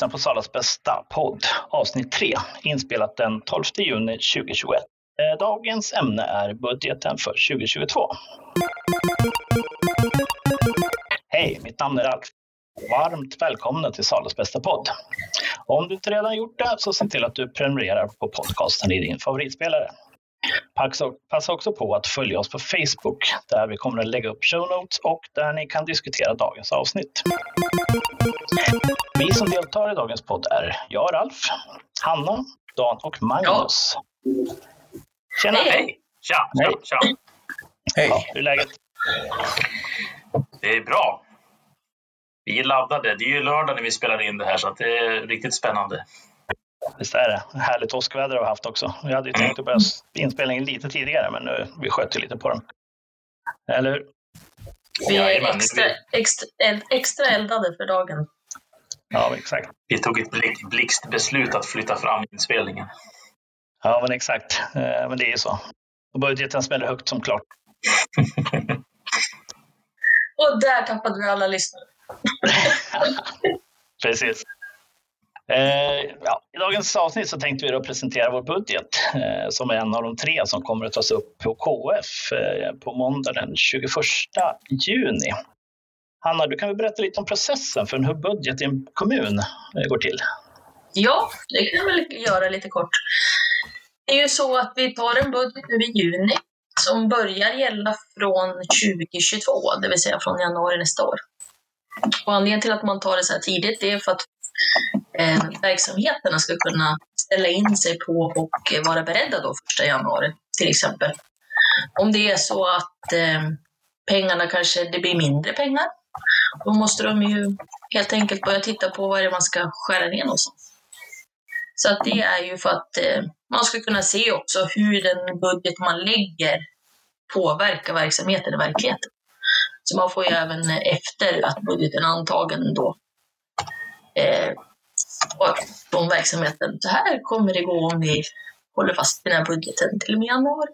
Lyssnar på Salas bästa podd, avsnitt 3, inspelat den 12 juni 2021. Eh, dagens ämne är budgeten för 2022. Hej, mitt namn är Alf. Varmt välkomna till Salas bästa podd. Om du inte redan gjort det så se till att du prenumererar på podcasten i din favoritspelare. Passa också på att följa oss på Facebook där vi kommer att lägga upp show notes och där ni kan diskutera dagens avsnitt. Vi som deltar i dagens podd är jag, Ralf, Hanna, Dan och Magnus. Tjena! Hej! Tja! Hej! Tja. Hej! Ja, hur är läget? Det är bra. Vi är laddade. Det är ju lördag när vi spelar in det här så det är riktigt spännande. Visst är det. Härligt åskväder har vi haft också. Vi hade ju tänkt att börja inspelningen lite tidigare, men nu, vi sköt ju lite på den. Eller hur? Vi är extra, extra, extra eldade för dagen. Ja, exakt. Vi tog ett blixtbeslut att flytta fram inspelningen. Ja, men exakt. Eh, men det är ju så. Och budgeten smäller högt som klart. Och där tappade vi alla lyssnare. Precis. Eh, ja, I dagens avsnitt så tänkte vi då presentera vår budget eh, som är en av de tre som kommer att tas upp på KF eh, på måndag den 21 juni. Hanna, du kan väl berätta lite om processen för hur budget i en kommun eh, går till? Ja, det kan jag väl göra lite kort. Det är ju så att vi tar en budget nu i juni som börjar gälla från 2022, det vill säga från januari nästa år. Och anledningen till att man tar det så här tidigt det är för att eh, verksamheterna ska kunna ställa in sig på och vara beredda då första januari till exempel. Om det är så att eh, pengarna kanske, det blir mindre pengar, då måste de ju helt enkelt börja titta på vad det är man ska skära ner någonstans. Så att det är ju för att eh, man ska kunna se också hur den budget man lägger påverkar verksamheten i verkligheten. Så man får ju även efter att budgeten är antagen då eh, från verksamheten. Så här kommer det gå om vi håller fast vid den här budgeten till och med januari.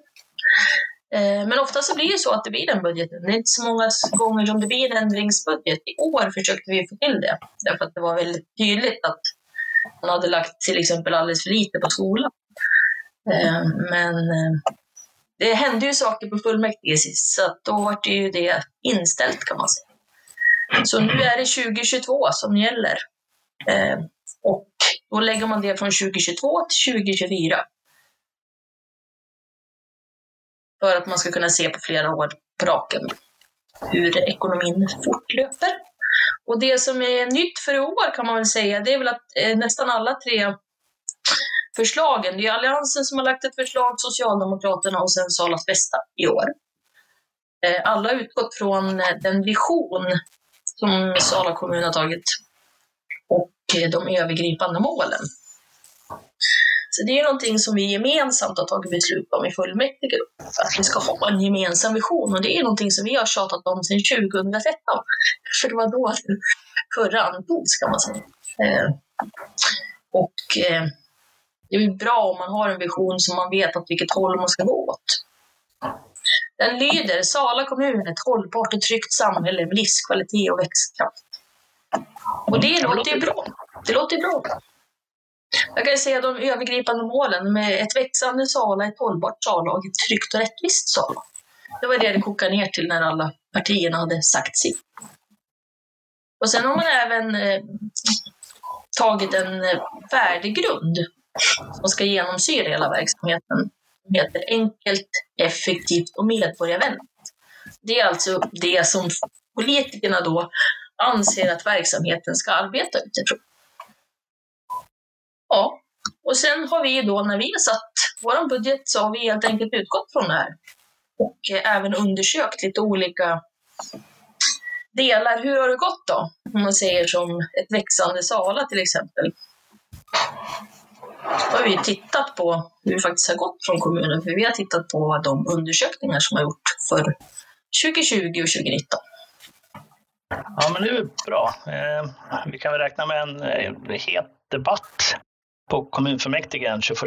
Eh, men ofta så blir det så att det blir den budgeten. Det är inte så många gånger som det blir en ändringsbudget. I år försökte vi få till det, därför att det var väldigt tydligt att man hade lagt till exempel alldeles för lite på skolan. Eh, men eh, det hände ju saker på fullmäktige sist, så då var det ju det inställt kan man säga. Så nu är det 2022 som gäller. Och då lägger man det från 2022 till 2024. För att man ska kunna se på flera år på raken hur ekonomin fortlöper. Och det som är nytt för i år kan man väl säga, det är väl att eh, nästan alla tre förslagen, det är Alliansen som har lagt ett förslag, Socialdemokraterna och sen Salas bästa i år. Eh, alla har utgått från eh, den vision som Sala kommun har tagit och eh, de övergripande målen. Så det är någonting som vi gemensamt har tagit beslut om i fullmäktige, att vi ska ha en gemensam vision och det är någonting som vi har tjatat om sedan 2013. För det var då den förra antogs kan man säga. Eh, och eh, det är bra om man har en vision som man vet åt vilket håll man ska gå åt. Den lyder Sala kommun, ett hållbart och tryggt samhälle med livskvalitet och växtkraft. Och det låter ju bra. Det låter bra. Jag kan säga de övergripande målen med ett växande Sala, ett hållbart Sala och ett tryggt och rättvist Sala. Det var det det kokade ner till när alla partierna hade sagt sitt. Och sen har man även eh, tagit en eh, värdegrund som ska genomsyra hela verksamheten. Som heter enkelt, effektivt och medborgarvänligt. Det är alltså det som politikerna då anser att verksamheten ska arbeta utifrån. Ja, och sen har vi då när vi har satt vår budget så har vi helt enkelt utgått från det här och eh, även undersökt lite olika delar. Hur har det gått då? Om man säger som ett växande Sala till exempel. Då har vi tittat på hur det faktiskt har gått från kommunen, för vi har tittat på de undersökningar som har gjorts för 2020 och 2019. Ja, men det är bra. Eh, vi kan väl räkna med en eh, het debatt på kommunfullmäktige den 21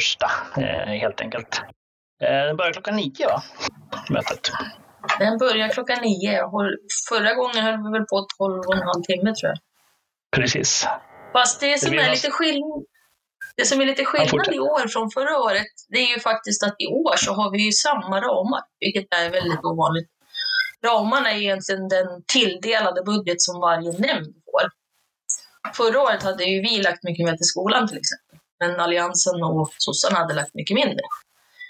eh, helt enkelt. Eh, den börjar klockan nio va? Mötet. Den börjar klockan nio. Förra gången höll vi väl på 12 och en halv timme tror jag. Precis. Fast det som Det är lite skillnad det som är lite skillnad i år från förra året, det är ju faktiskt att i år så har vi ju samma ramar, vilket är väldigt ovanligt. Ramarna är egentligen den tilldelade budget som varje nämnd får. Förra året hade ju vi lagt mycket mer till skolan till exempel, men Alliansen och sossarna hade lagt mycket mindre.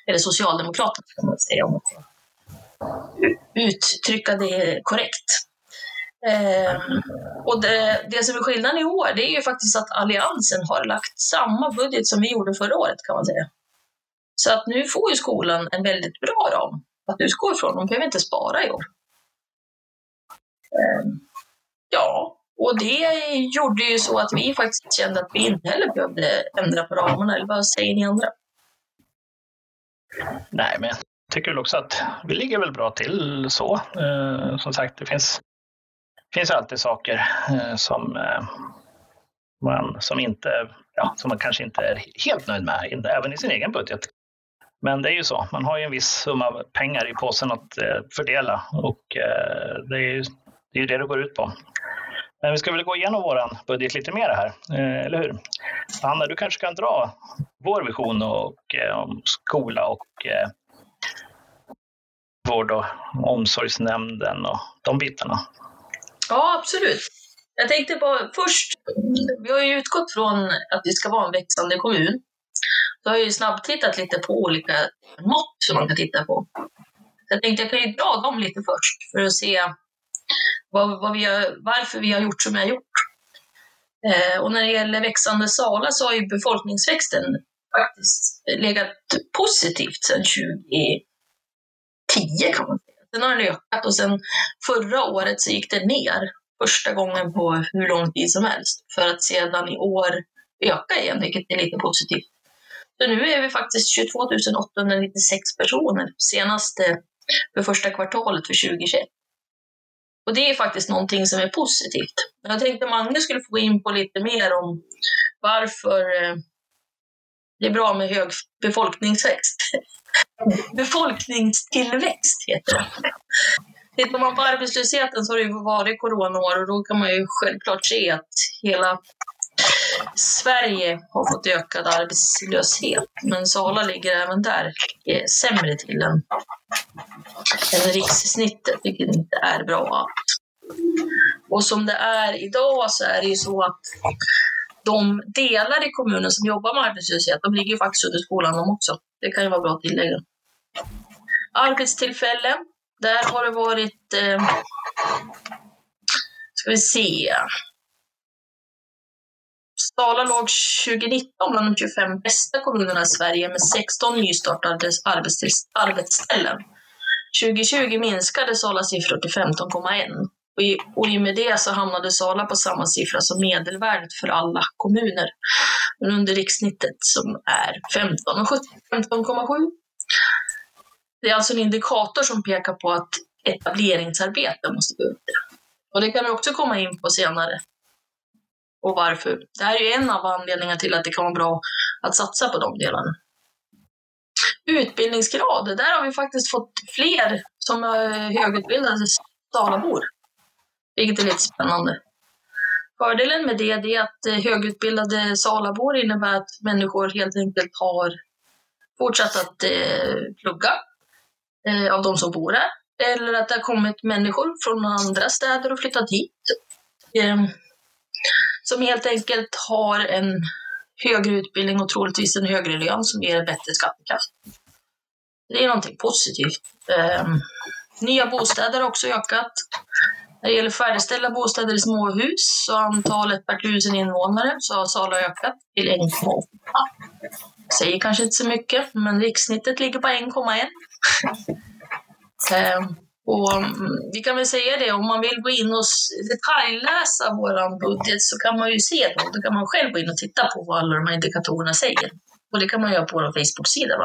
Eller Socialdemokraterna kan man säga om man ska uttrycka det korrekt. Ehm, och det, det som är skillnaden i år, det är ju faktiskt att Alliansen har lagt samma budget som vi gjorde förra året kan man säga. Så att nu får ju skolan en väldigt bra ram att utgå ifrån. De behöver inte spara i år. Ehm, ja, och det gjorde ju så att vi faktiskt kände att vi inte heller behövde ändra på ramarna. Eller vad säger ni andra? Nej, men jag tycker väl också att vi ligger väl bra till så. Eh, som sagt, det finns, finns alltid saker eh, som, eh, man, som, inte, ja, som man kanske inte är helt nöjd med, inte, även i sin egen budget. Men det är ju så, man har ju en viss summa pengar i påsen att eh, fördela och eh, det är ju det, är ju det det går ut på. Men vi ska väl gå igenom vår budget lite mer här, eh, eller hur? Anna, du kanske kan dra vår vision och, eh, om skola och eh, vård och omsorgsnämnden och de bitarna. Ja, absolut. Jag tänkte bara först, vi har ju utgått från att vi ska vara en växande kommun. Så har jag ju snabbtittat lite på olika mått som man kan titta på. Så jag tänkte jag kan ju dra dem lite först för att se vad, vad vi har, varför vi har gjort som vi har gjort. Eh, och när det gäller växande Sala så har ju befolkningsväxten faktiskt legat positivt sedan 2010 kan man säga. Sen har den ökat och sen förra året så gick det ner första gången på hur lång tid som helst för att sedan i år öka igen, vilket är lite positivt. Så nu är vi faktiskt 22 896 personer senaste för första kvartalet för 2021. Och det är faktiskt någonting som är positivt. Jag tänkte Magnus skulle få gå in på lite mer om varför eh, det är bra med hög befolkningsväxt. Befolkningstillväxt heter det. Tittar man på arbetslösheten så har det ju varit coronaår och då kan man ju självklart se att hela Sverige har fått ökad arbetslöshet. Men Sala ligger även där eh, sämre till än, än rikssnittet, vilket inte är bra. Och som det är idag så är det ju så att de delar i kommunen som jobbar med arbetslöshet, de ligger ju faktiskt under skolan de också. Det kan ju vara bra att tillägga. Arbetstillfällen, där har det varit, eh, ska vi se, Sala låg 2019 bland de 25 bästa kommunerna i Sverige med 16 nystartade arbetsställen. 2020 minskade Salas siffror till 15,1 och i, och i och med det så hamnade Sala på samma siffra som medelvärdet för alla kommuner. Men under rikssnittet som är 15 och 17 15,7. Det är alltså en indikator som pekar på att etableringsarbete måste gå upp. Och det kan vi också komma in på senare och varför. Det här är ju en av anledningarna till att det kan vara bra att satsa på de delarna. Utbildningsgrad, där har vi faktiskt fått fler som är högutbildade Salabor, vilket är lite spännande. Fördelen med det är att eh, högutbildade Salabor innebär att människor helt enkelt har fortsatt att eh, plugga eh, av de som bor här. Eller att det har kommit människor från andra städer och flyttat hit. Eh, som helt enkelt har en högre utbildning och troligtvis en högre lön som ger bättre skattekraft. Det är någonting positivt. Um, nya bostäder har också ökat. När det gäller färdigställda bostäder i småhus så antalet per tusen invånare så har Sala ökat till 1,8. Säger kanske inte så mycket, men rikssnittet ligger på 1,1. um, ehm, och mm, vi kan väl säga det, om man vill gå in och detaljläsa vår budget så kan man ju se det. Då kan man själv gå in och titta på vad alla de här indikatorerna säger. Och det kan man göra på vår Facebook-sida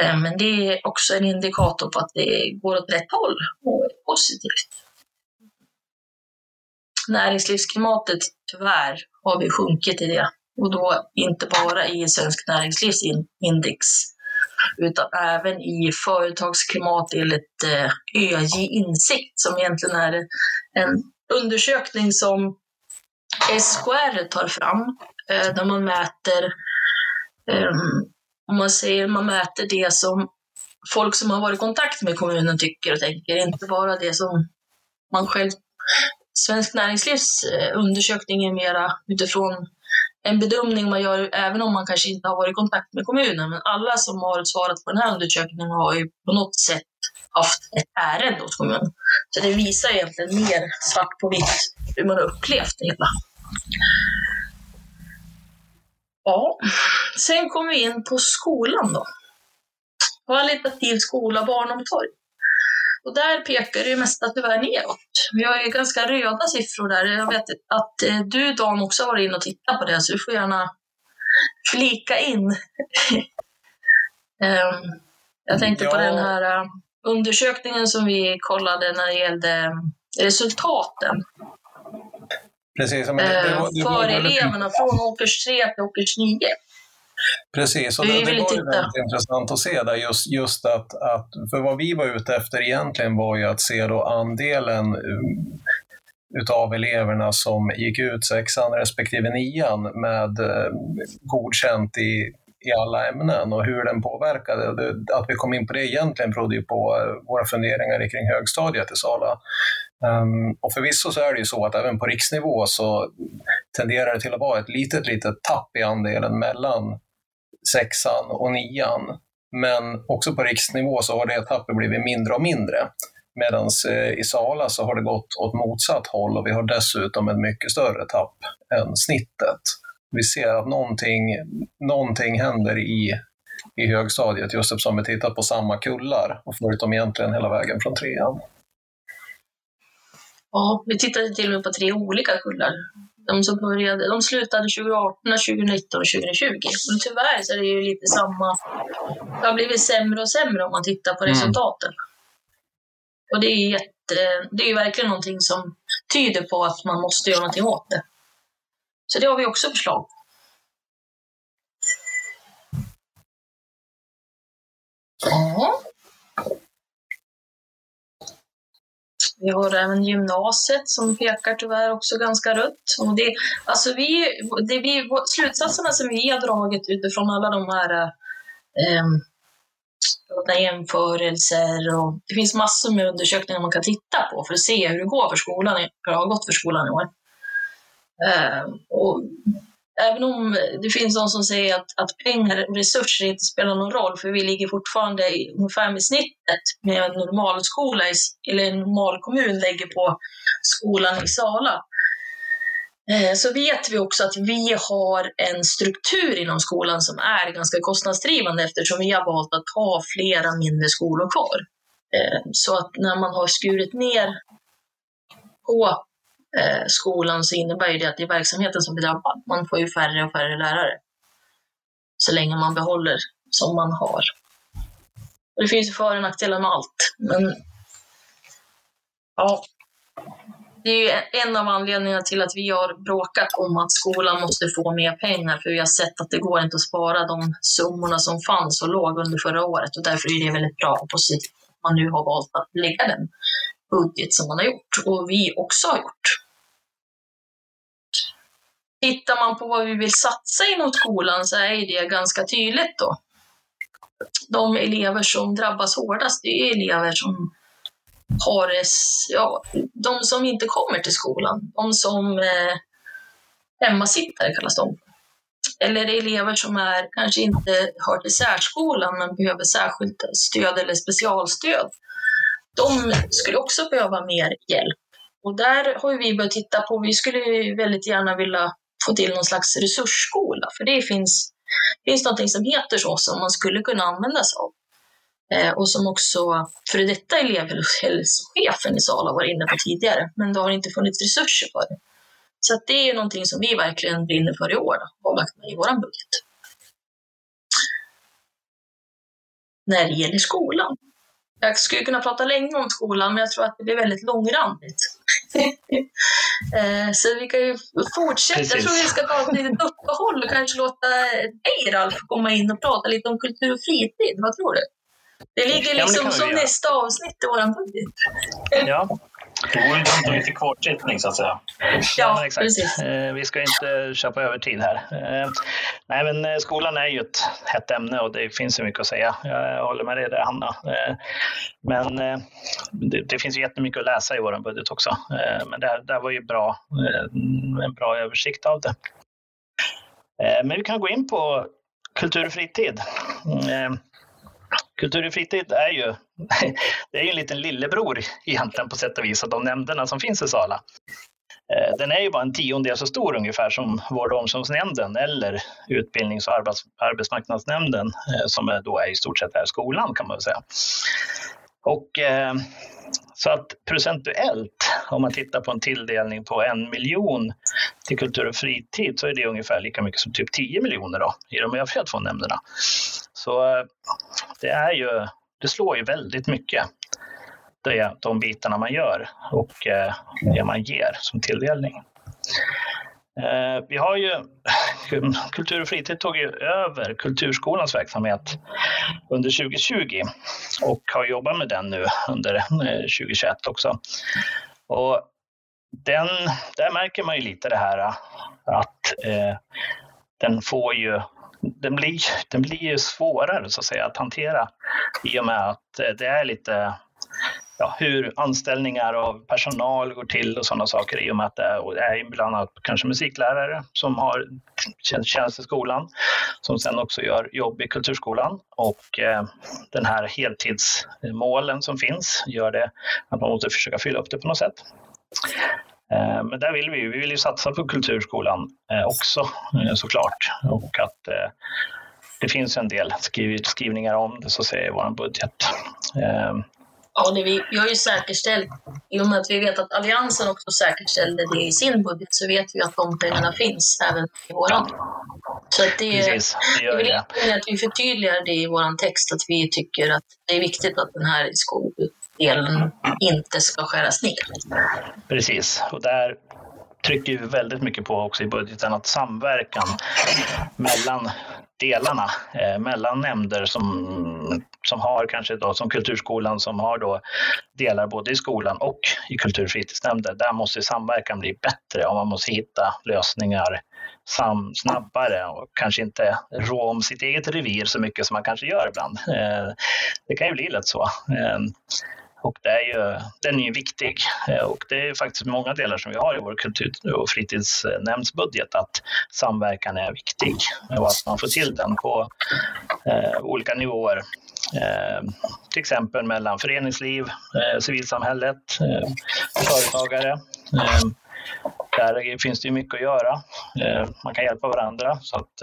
eh, Men det är också en indikator på att det går åt rätt håll och är positivt. Näringslivsklimatet, tyvärr, har vi sjunkit i det. Och då inte bara i Svensk Näringslivsindex utan även i företagsklimat enligt eh, ÖJ Insikt som egentligen är en undersökning som SKR tar fram, eh, där man mäter, ehm, om man säger man mäter det som folk som har varit i kontakt med kommunen tycker och tänker, inte bara det som man själv Svensk Näringslivs eh, undersökning är mera utifrån en bedömning man gör även om man kanske inte har varit i kontakt med kommunen. Men alla som har svarat på den här undersökningen har ju på något sätt haft ett ärende hos kommunen. Så det visar egentligen mer svart på vitt hur man har upplevt det hela. Ja, sen kommer vi in på skolan då. Kvalitativ skola, barnomsorg. Och där pekar det ju mesta tyvärr neråt. Vi har ju ganska röda siffror där. Jag vet att eh, du Dan också har varit inne och tittat på det, så du får gärna flika in. um, jag tänkte ja. på den här uh, undersökningen som vi kollade när det gällde resultaten. Precis. Det, det, det för eleverna från årskurs 3 till årskurs 9. Precis, och det, det var ju väldigt intressant att se där just, just att, att, för vad vi var ute efter egentligen var ju att se då andelen um, utav eleverna som gick ut sexan respektive nian med eh, godkänt i, i alla ämnen och hur den påverkade. Det, att vi kom in på det egentligen berodde ju på eh, våra funderingar kring högstadiet i Sala. Um, och förvisso så är det ju så att även på riksnivå så tenderar det till att vara ett litet, litet tapp i andelen mellan sexan och nian. Men också på riksnivå så har det tappet blivit mindre och mindre. Medan eh, i Sala så har det gått åt motsatt håll och vi har dessutom ett mycket större tapp än snittet. Vi ser att någonting, någonting händer i, i högstadiet just eftersom vi tittar på samma kullar och följt dem egentligen hela vägen från trean. Ja, vi tittade till och med på tre olika kullar. De som började, de slutade 2018, 2019 och 2020. Men tyvärr så är det ju lite samma. Det har blivit sämre och sämre om man tittar på mm. resultaten. Och det är, jätte, det är ju verkligen någonting som tyder på att man måste göra någonting åt det. Så det har vi också förslag på. Ja. Vi har även gymnasiet som pekar tyvärr också ganska rött. Och det, alltså vi, det vi, slutsatserna som vi har dragit utifrån alla de här eh, jämförelser och det finns massor med undersökningar man kan titta på för att se hur det går för skolan, hur det har gått för skolan i år. Eh, och även om det finns de som säger att, att pengar och resurser inte spelar någon roll, för vi ligger fortfarande ungefär med snittet med en normalskola, eller en normal kommun lägger på skolan i Sala. Eh, så vet vi också att vi har en struktur inom skolan som är ganska kostnadsdrivande eftersom vi har valt att ha flera mindre skolor kvar. Eh, så att när man har skurit ner på eh, skolan så innebär ju det att det är verksamheten som blir drabbad. Man får ju färre och färre lärare så länge man behåller som man har. Och det finns ju för och nackdelar med allt, men ja, det är ju en av anledningarna till att vi har bråkat om att skolan måste få mer pengar, för vi har sett att det går inte att spara de summorna som fanns och låg under förra året och därför är det väldigt bra och positivt att man nu har valt att lägga den budget som man har gjort och vi också har gjort. Tittar man på vad vi vill satsa inom skolan så är det ganska tydligt då. De elever som drabbas hårdast, det är elever som har ja, de som inte kommer till skolan, de som eh, hemmasittare kallas de. Eller elever som är, kanske inte hör till särskolan men behöver särskilt stöd eller specialstöd de skulle också behöva mer hjälp. Och där har vi börjat titta på, vi skulle väldigt gärna vilja få till någon slags resursskola, för det finns, finns någonting som heter så, som man skulle kunna använda sig av. Eh, och som också före detta elevhälsochefen i Sala var inne på tidigare, men det har inte funnits resurser för det. Så det är någonting som vi verkligen brinner för i år och har lagt med i vår budget. När det gäller skolan jag skulle kunna prata länge om skolan, men jag tror att det blir väldigt långrandigt. Eh, så vi kan ju fortsätta. Precis. Jag tror vi ska ta ett litet uppehåll och kanske låta dig, Ralf, komma in och prata lite om kultur och fritid. Vad tror du? Det ligger liksom ja, som nästa avsnitt i vår budget. ja, Det vore dumt lite kvartsittning så att säga. Ja, exakt. precis. Eh, vi ska inte köpa övertid här. Eh, nej, men eh, skolan är ju ett hett ämne och det finns ju mycket att säga. Jag håller med dig där, Hanna. Men det, det finns ju jättemycket att läsa i vår budget också. Men det, det var ju bra, en bra översikt av det. Men vi kan gå in på kultur och fritid. Kultur och fritid är ju, det är ju en liten lillebror egentligen på sätt och vis av de nämnderna som finns i Sala. Eh, den är ju bara en tiondel så stor ungefär som vård och omsorgsnämnden eller utbildnings och arbetsmarknadsnämnden eh, som då är i stort sett är skolan kan man väl säga. Och, eh, så att procentuellt, om man tittar på en tilldelning på en miljon till kultur och fritid så är det ungefär lika mycket som typ 10 miljoner då, i de övriga två nämnderna. Så eh, det är ju, det slår ju väldigt mycket det, de bitarna man gör och eh, det man ger som tilldelning. Eh, vi har ju, Kultur och fritid tog ju över Kulturskolans verksamhet under 2020 och har jobbat med den nu under eh, 2021 också. Och den, där märker man ju lite det här eh, att eh, den får ju den blir, den blir ju svårare så att säga att hantera i och med att det är lite ja, hur anställningar av personal går till och sådana saker i och med att det är bland annat kanske musiklärare som har tjänst i skolan som sen också gör jobb i kulturskolan och eh, den här heltidsmålen som finns gör det att man måste försöka fylla upp det på något sätt. Eh, men där vill vi, ju, vi vill ju satsa på kulturskolan eh, också eh, såklart och att eh, det finns en del skrivningar om det så säger vår budget. Eh, Ja, det vi, vi har ju säkerställt, i och med att vi vet att Alliansen också säkerställde det i sin budget, så vet vi att de pengarna finns även i våran. Så att det, Precis, det gör det. Är att vi förtydligar det i vår text, att vi tycker att det är viktigt att den här skoldelen inte ska skäras ner. Precis, och där trycker vi väldigt mycket på också i budgeten att samverkan mellan delarna eh, mellan nämnder som, som har kanske då som Kulturskolan som har då delar både i skolan och i kulturfritidsnämnder. Där måste samverkan bli bättre och man måste hitta lösningar sam, snabbare och kanske inte rå om sitt eget revir så mycket som man kanske gör ibland. Eh, det kan ju bli lätt så. Eh, och det är ju, den är ju viktig eh, och det är faktiskt många delar som vi har i vår kultur och fritidsnämndsbudget att samverkan är viktig och att man får till den på eh, olika nivåer. Eh, till exempel mellan föreningsliv, eh, civilsamhället, eh, företagare. Där finns det mycket att göra. man kan hjälpa varandra. Så att,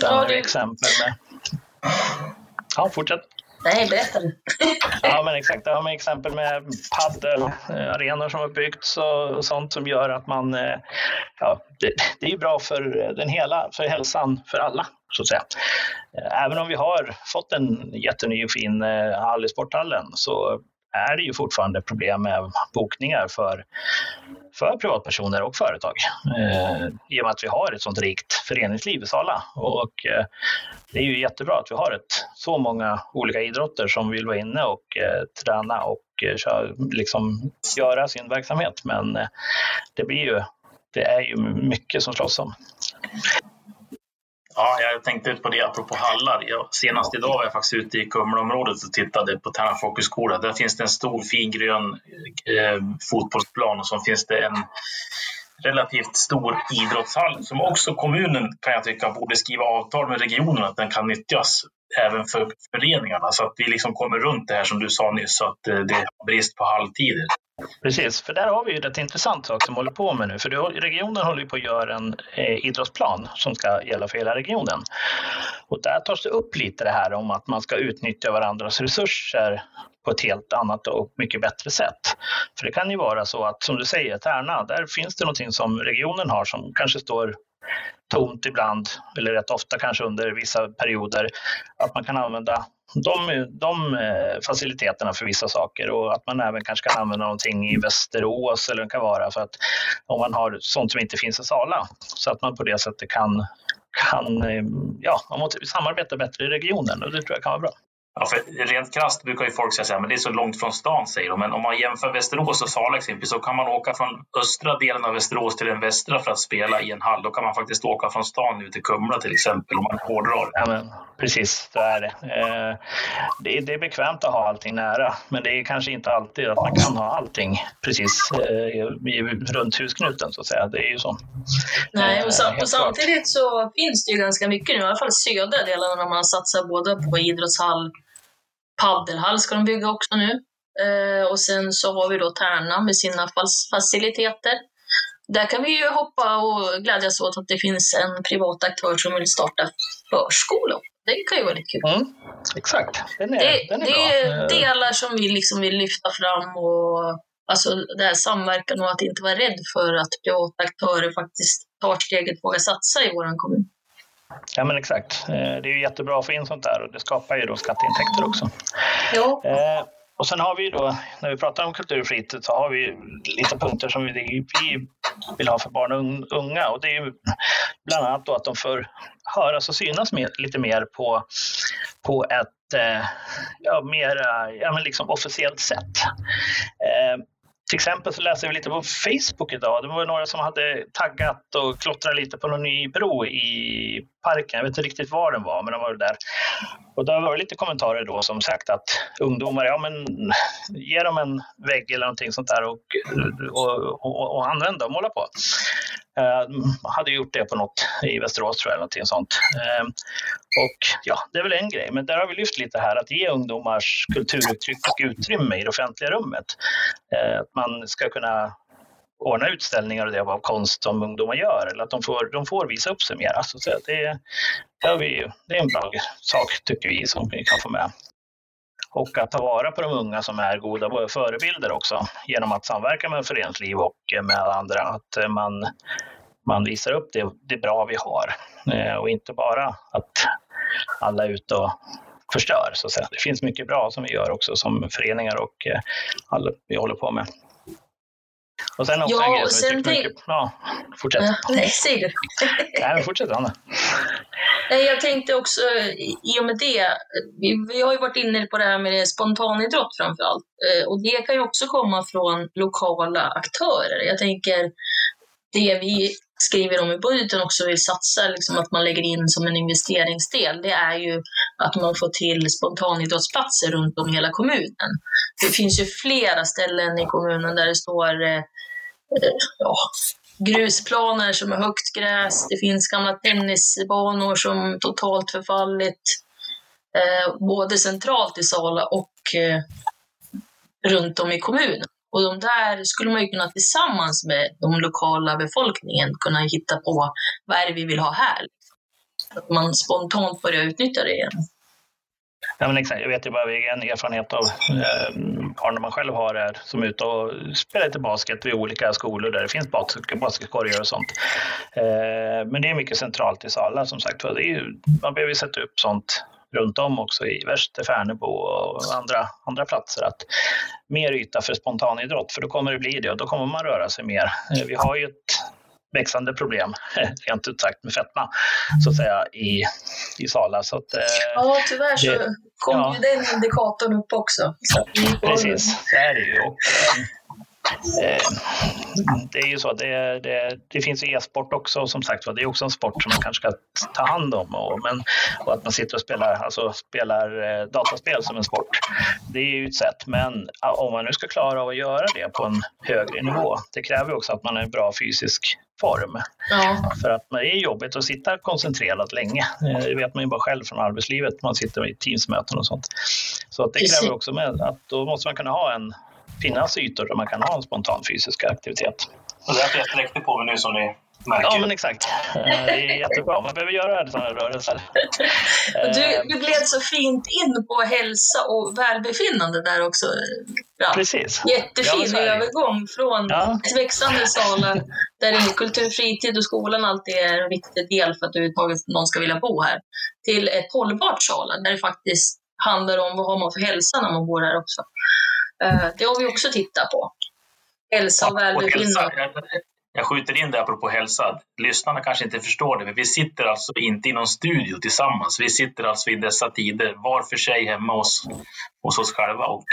där har vi exempel med... Ja, fortsätt. Nej, berätta du. ja, men exakt. Det har man exempel med paddelarenor eh, som har byggts och sånt som gör att man... Eh, ja, det, det är bra för eh, den hela, för hälsan för alla, så att säga. Även om vi har fått en jätteny och fin hall i sporthallen så är det ju fortfarande problem med bokningar för, för privatpersoner och företag. Eh, I och med att vi har ett sånt rikt föreningsliv i Sala. Och, eh, det är ju jättebra att vi har ett, så många olika idrotter som vill vara inne och eh, träna och eh, köra, liksom, göra sin verksamhet. Men eh, det blir ju det är ju mycket som slåss om. Ja, jag tänkte på det apropå hallar. Jag, senast idag var jag faktiskt ute i Kumlaområdet och tittade på Tärna folkhögskola. Där finns det en stor fin grön eh, fotbollsplan och så finns det en relativt stor idrottshall som också kommunen kan jag tycka borde skriva avtal med regionen att den kan nyttjas även för föreningarna så att vi liksom kommer runt det här som du sa nyss så att eh, det är brist på halvtider. Precis, för där har vi ju rätt intressant sak som håller på med nu. För regionen håller på att göra en eh, idrottsplan som ska gälla för hela regionen. Och där tas det upp lite det här om att man ska utnyttja varandras resurser på ett helt annat och mycket bättre sätt. För det kan ju vara så att, som du säger, Tärna, där finns det någonting som regionen har som kanske står tomt ibland, eller rätt ofta kanske under vissa perioder, att man kan använda de, de eh, faciliteterna för vissa saker och att man även kanske kan använda någonting i Västerås eller det kan vara för att om man har sånt som inte finns i Sala så att man på det sättet kan, kan eh, ja, man måste samarbeta bättre i regionen och det tror jag kan vara bra. Ja, för rent krasst brukar ju folk säga att det är så långt från stan, säger de. Men om man jämför Västerås och Sala exempelvis så kan man åka från östra delen av Västerås till den västra för att spela i en hall. Då kan man faktiskt åka från stan ut till Kumla till exempel om man hårdrar. Ja, men, precis, så är det. Eh, det. det. är bekvämt att ha allting nära, men det är kanske inte alltid att man kan ha allting precis eh, runt husknuten så att säga. Det är ju så. Nej, och, så, och samtidigt så finns det ju ganska mycket nu, i alla fall södra delarna, när man satsar både på idrottshall paddelhall ska de bygga också nu. Eh, och sen så har vi då Tärna med sina faciliteter. Där kan vi ju hoppa och glädjas åt att det finns en privat aktör som vill starta förskola. Det kan ju vara lite kul. Mm, exakt, den är, det, den är det bra. är delar som vi liksom vill lyfta fram och alltså det här samverkan och att inte vara rädd för att privata aktörer faktiskt tar steget och vågar satsa i vår kommun. Ja men exakt. Eh, det är ju jättebra att få in sånt där och det skapar ju då skatteintäkter också. Ja. Eh, och sen har vi då, när vi pratar om kulturfritid, så har vi lite punkter som vi, vi vill ha för barn och unga. Och det är bland annat då att de får höras och synas med, lite mer på, på ett eh, ja, mer ja, men liksom officiellt sätt. Eh, till exempel så läste vi lite på Facebook idag. Det var några som hade taggat och klottrat lite på någon ny bro i parken. Jag vet inte riktigt var den var, men den var där. Och det har varit lite kommentarer då som sagt att ungdomar, ja men ge dem en vägg eller någonting sånt där och, och, och, och använda och måla på. Uh, hade gjort det på något i Västerås tror jag, eller någonting sånt. Uh, och ja, det är väl en grej, men där har vi lyft lite här att ge ungdomars kulturuttryck och utrymme i det offentliga rummet. Uh, att man ska kunna ordna utställningar och det av konst som ungdomar gör eller att de får, de får visa upp sig mer. Alltså, så det, det, vi, det är en bra sak tycker vi som vi kan få med. Och att ta vara på de unga som är goda förebilder också genom att samverka med föreningsliv och med andra. Att eh, man, man visar upp det, det bra vi har eh, och inte bara att alla är ute och förstör. Så att säga. Det finns mycket bra som vi gör också som föreningar och eh, alla vi håller på med. Och sen också ja, en grej som jag tänk... mycket... Ja, fortsätt. Nej, säg du. nej, men fortsätt Anna. Nej, jag tänkte också, i och med det, vi, vi har ju varit inne på det här med spontanidrott framför allt. Eh, och det kan ju också komma från lokala aktörer. Jag tänker, det vi skriver om i budgeten också vill satsa, liksom att man lägger in som en investeringsdel, det är ju att man får till spontanidrottsplatser runt om i hela kommunen. Det finns ju flera ställen i kommunen där det står eh, eh ja, grusplaner som är högt gräs, det finns gamla tennisbanor som totalt förfallit, eh, både centralt i Sala och eh, runt om i kommunen. Och de där skulle man ju kunna tillsammans med de lokala befolkningen kunna hitta på vad är det vi vill ha här. Att man spontant börjar utnyttja det igen. Ja, men exakt. Jag vet ju bara en erfarenhet av eh, man själv har är som är ute och spelar lite basket vid olika skolor där det finns basketkorgar och sånt. Eh, men det är mycket centralt i Sala som sagt. Det är ju, man behöver sätta upp sånt runt om också i Värster, Färnebo och andra, andra platser. Att mer yta för spontanidrott, för då kommer det bli det och då kommer man röra sig mer. Eh, vi har ju ett växande problem, rent ut sagt, med fetma så att säga i, i Sala. Så att, eh, ja, tyvärr så det, kom ja. ju den indikatorn upp också. Precis, så är det ju. Och, Eh, det är ju så, det, det, det finns e-sport också som sagt det är också en sport som man kanske ska ta hand om. Och, men, och att man sitter och spelar, alltså, spelar eh, dataspel som en sport, det är ju ett sätt. Men om man nu ska klara av att göra det på en högre nivå, det kräver också att man är en bra fysisk form. Ja. För att det är jobbigt att sitta koncentrerad länge. Eh, det vet man ju bara själv från arbetslivet, man sitter i teamsmöten och sånt. Så att det kräver också med att då måste man kunna ha en finnas ytor där man kan ha en spontan fysisk aktivitet. Och det har jag sträckte på mig nu som ni märker. Ja, men exakt. Eh, det är jättebra. Man behöver göra sådana rörelser. Du, eh, du gled så fint in på hälsa och välbefinnande där också. Ja. Precis. Jättefin ja, övergång från ja. ett växande Sala där kultur, fritid och skolan alltid är en viktig del för att överhuvudtaget någon ska vilja bo här, till ett hållbart Sala där det faktiskt handlar om vad har man för hälsa när man bor här också. Eh, det har vi också tittat på. Hälsa och välbefinnande. jag skjuter in det apropå hälsa. Lyssnarna kanske inte förstår det, men vi sitter alltså inte i någon studio tillsammans. Vi sitter alltså i dessa tider var för sig hemma hos, hos oss själva och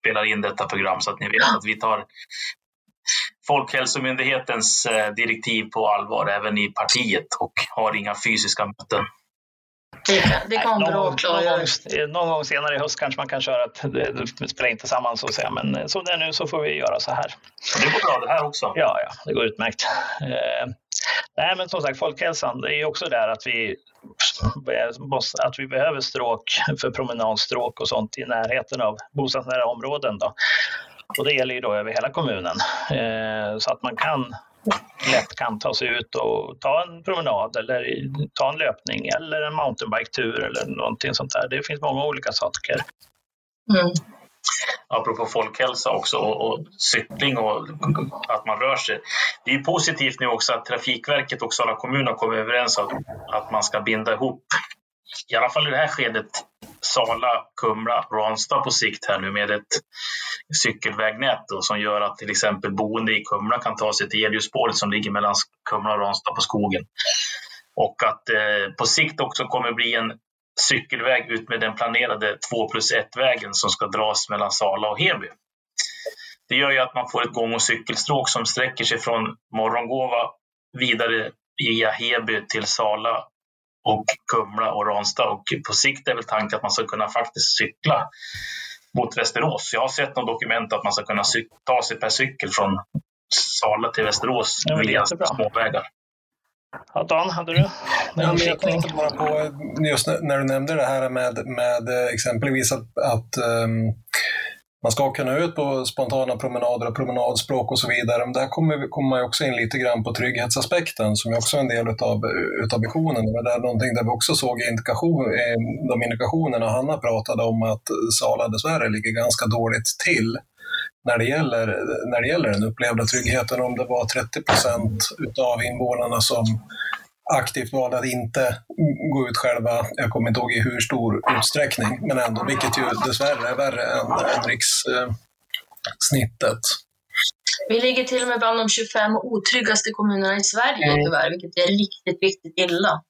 spelar in detta program så att ni vet att vi tar Folkhälsomyndighetens eh, direktiv på allvar även i partiet och har inga fysiska möten. Det kan, det kan någon, bra klargöra. någon, gång, någon gång senare i höst kanske man kan köra att det, spelar inte samman så att säga, men eh, som det är nu så får vi göra så här. Det går bra det här också. Ja, ja, det går utmärkt. Eh, nej, men som sagt, folkhälsan, det är också där att vi måste, att vi behöver stråk för promenadstråk och sånt i närheten av bostadsnära områden. Då. Och det gäller ju då över hela kommunen eh, så att man kan lätt kan ta sig ut och ta en promenad eller ta en löpning eller en mountainbike-tur eller någonting sånt där. Det finns många olika saker. Mm. Apropå folkhälsa också och, och cykling och att man rör sig. Det är positivt nu också att Trafikverket och Sala kommun har kommit överens om att man ska binda ihop, i alla fall i det här skedet, Sala, Kumla, Ranstad på sikt här nu med ett cykelvägnät då, som gör att till exempel boende i Kumla kan ta sig till Eljusspåret som ligger mellan Kumla och Ranstad på skogen. Och att eh, på sikt också kommer bli en cykelväg ut med den planerade 2 plus 1-vägen som ska dras mellan Sala och Heby. Det gör ju att man får ett gång och cykelstråk som sträcker sig från Morgongåva vidare via Heby till Sala och Kumla och Ranstad. Och på sikt är väl tanken att man ska kunna faktiskt cykla mot Västerås. Jag har sett något dokument att man ska kunna ta sig per cykel från Sala till Västerås ja, via småvägar. Ja, Dan, hade du ja, Jag tänkte bara på, just när du nämnde det här med, med exempelvis att, att um, man ska kunna ut på spontana promenader och promenadspråk och så vidare. Men där kommer, kommer man också in lite grann på trygghetsaspekten som är också en del utav, utav visionen. Det är någonting där vi också såg indikation, eh, de indikationerna Hanna pratade om att Sala dessvärre ligger ganska dåligt till när det gäller, när det gäller den upplevda tryggheten. Om det var 30 procent utav invånarna som aktivt valde att inte gå ut själva. Jag kommer inte ihåg i hur stor utsträckning, men ändå, vilket ju dessvärre är värre än, än rikssnittet. Vi ligger till och med bland de 25 otryggaste kommunerna i Sverige mm. tyvärr, vilket är riktigt, riktigt illa.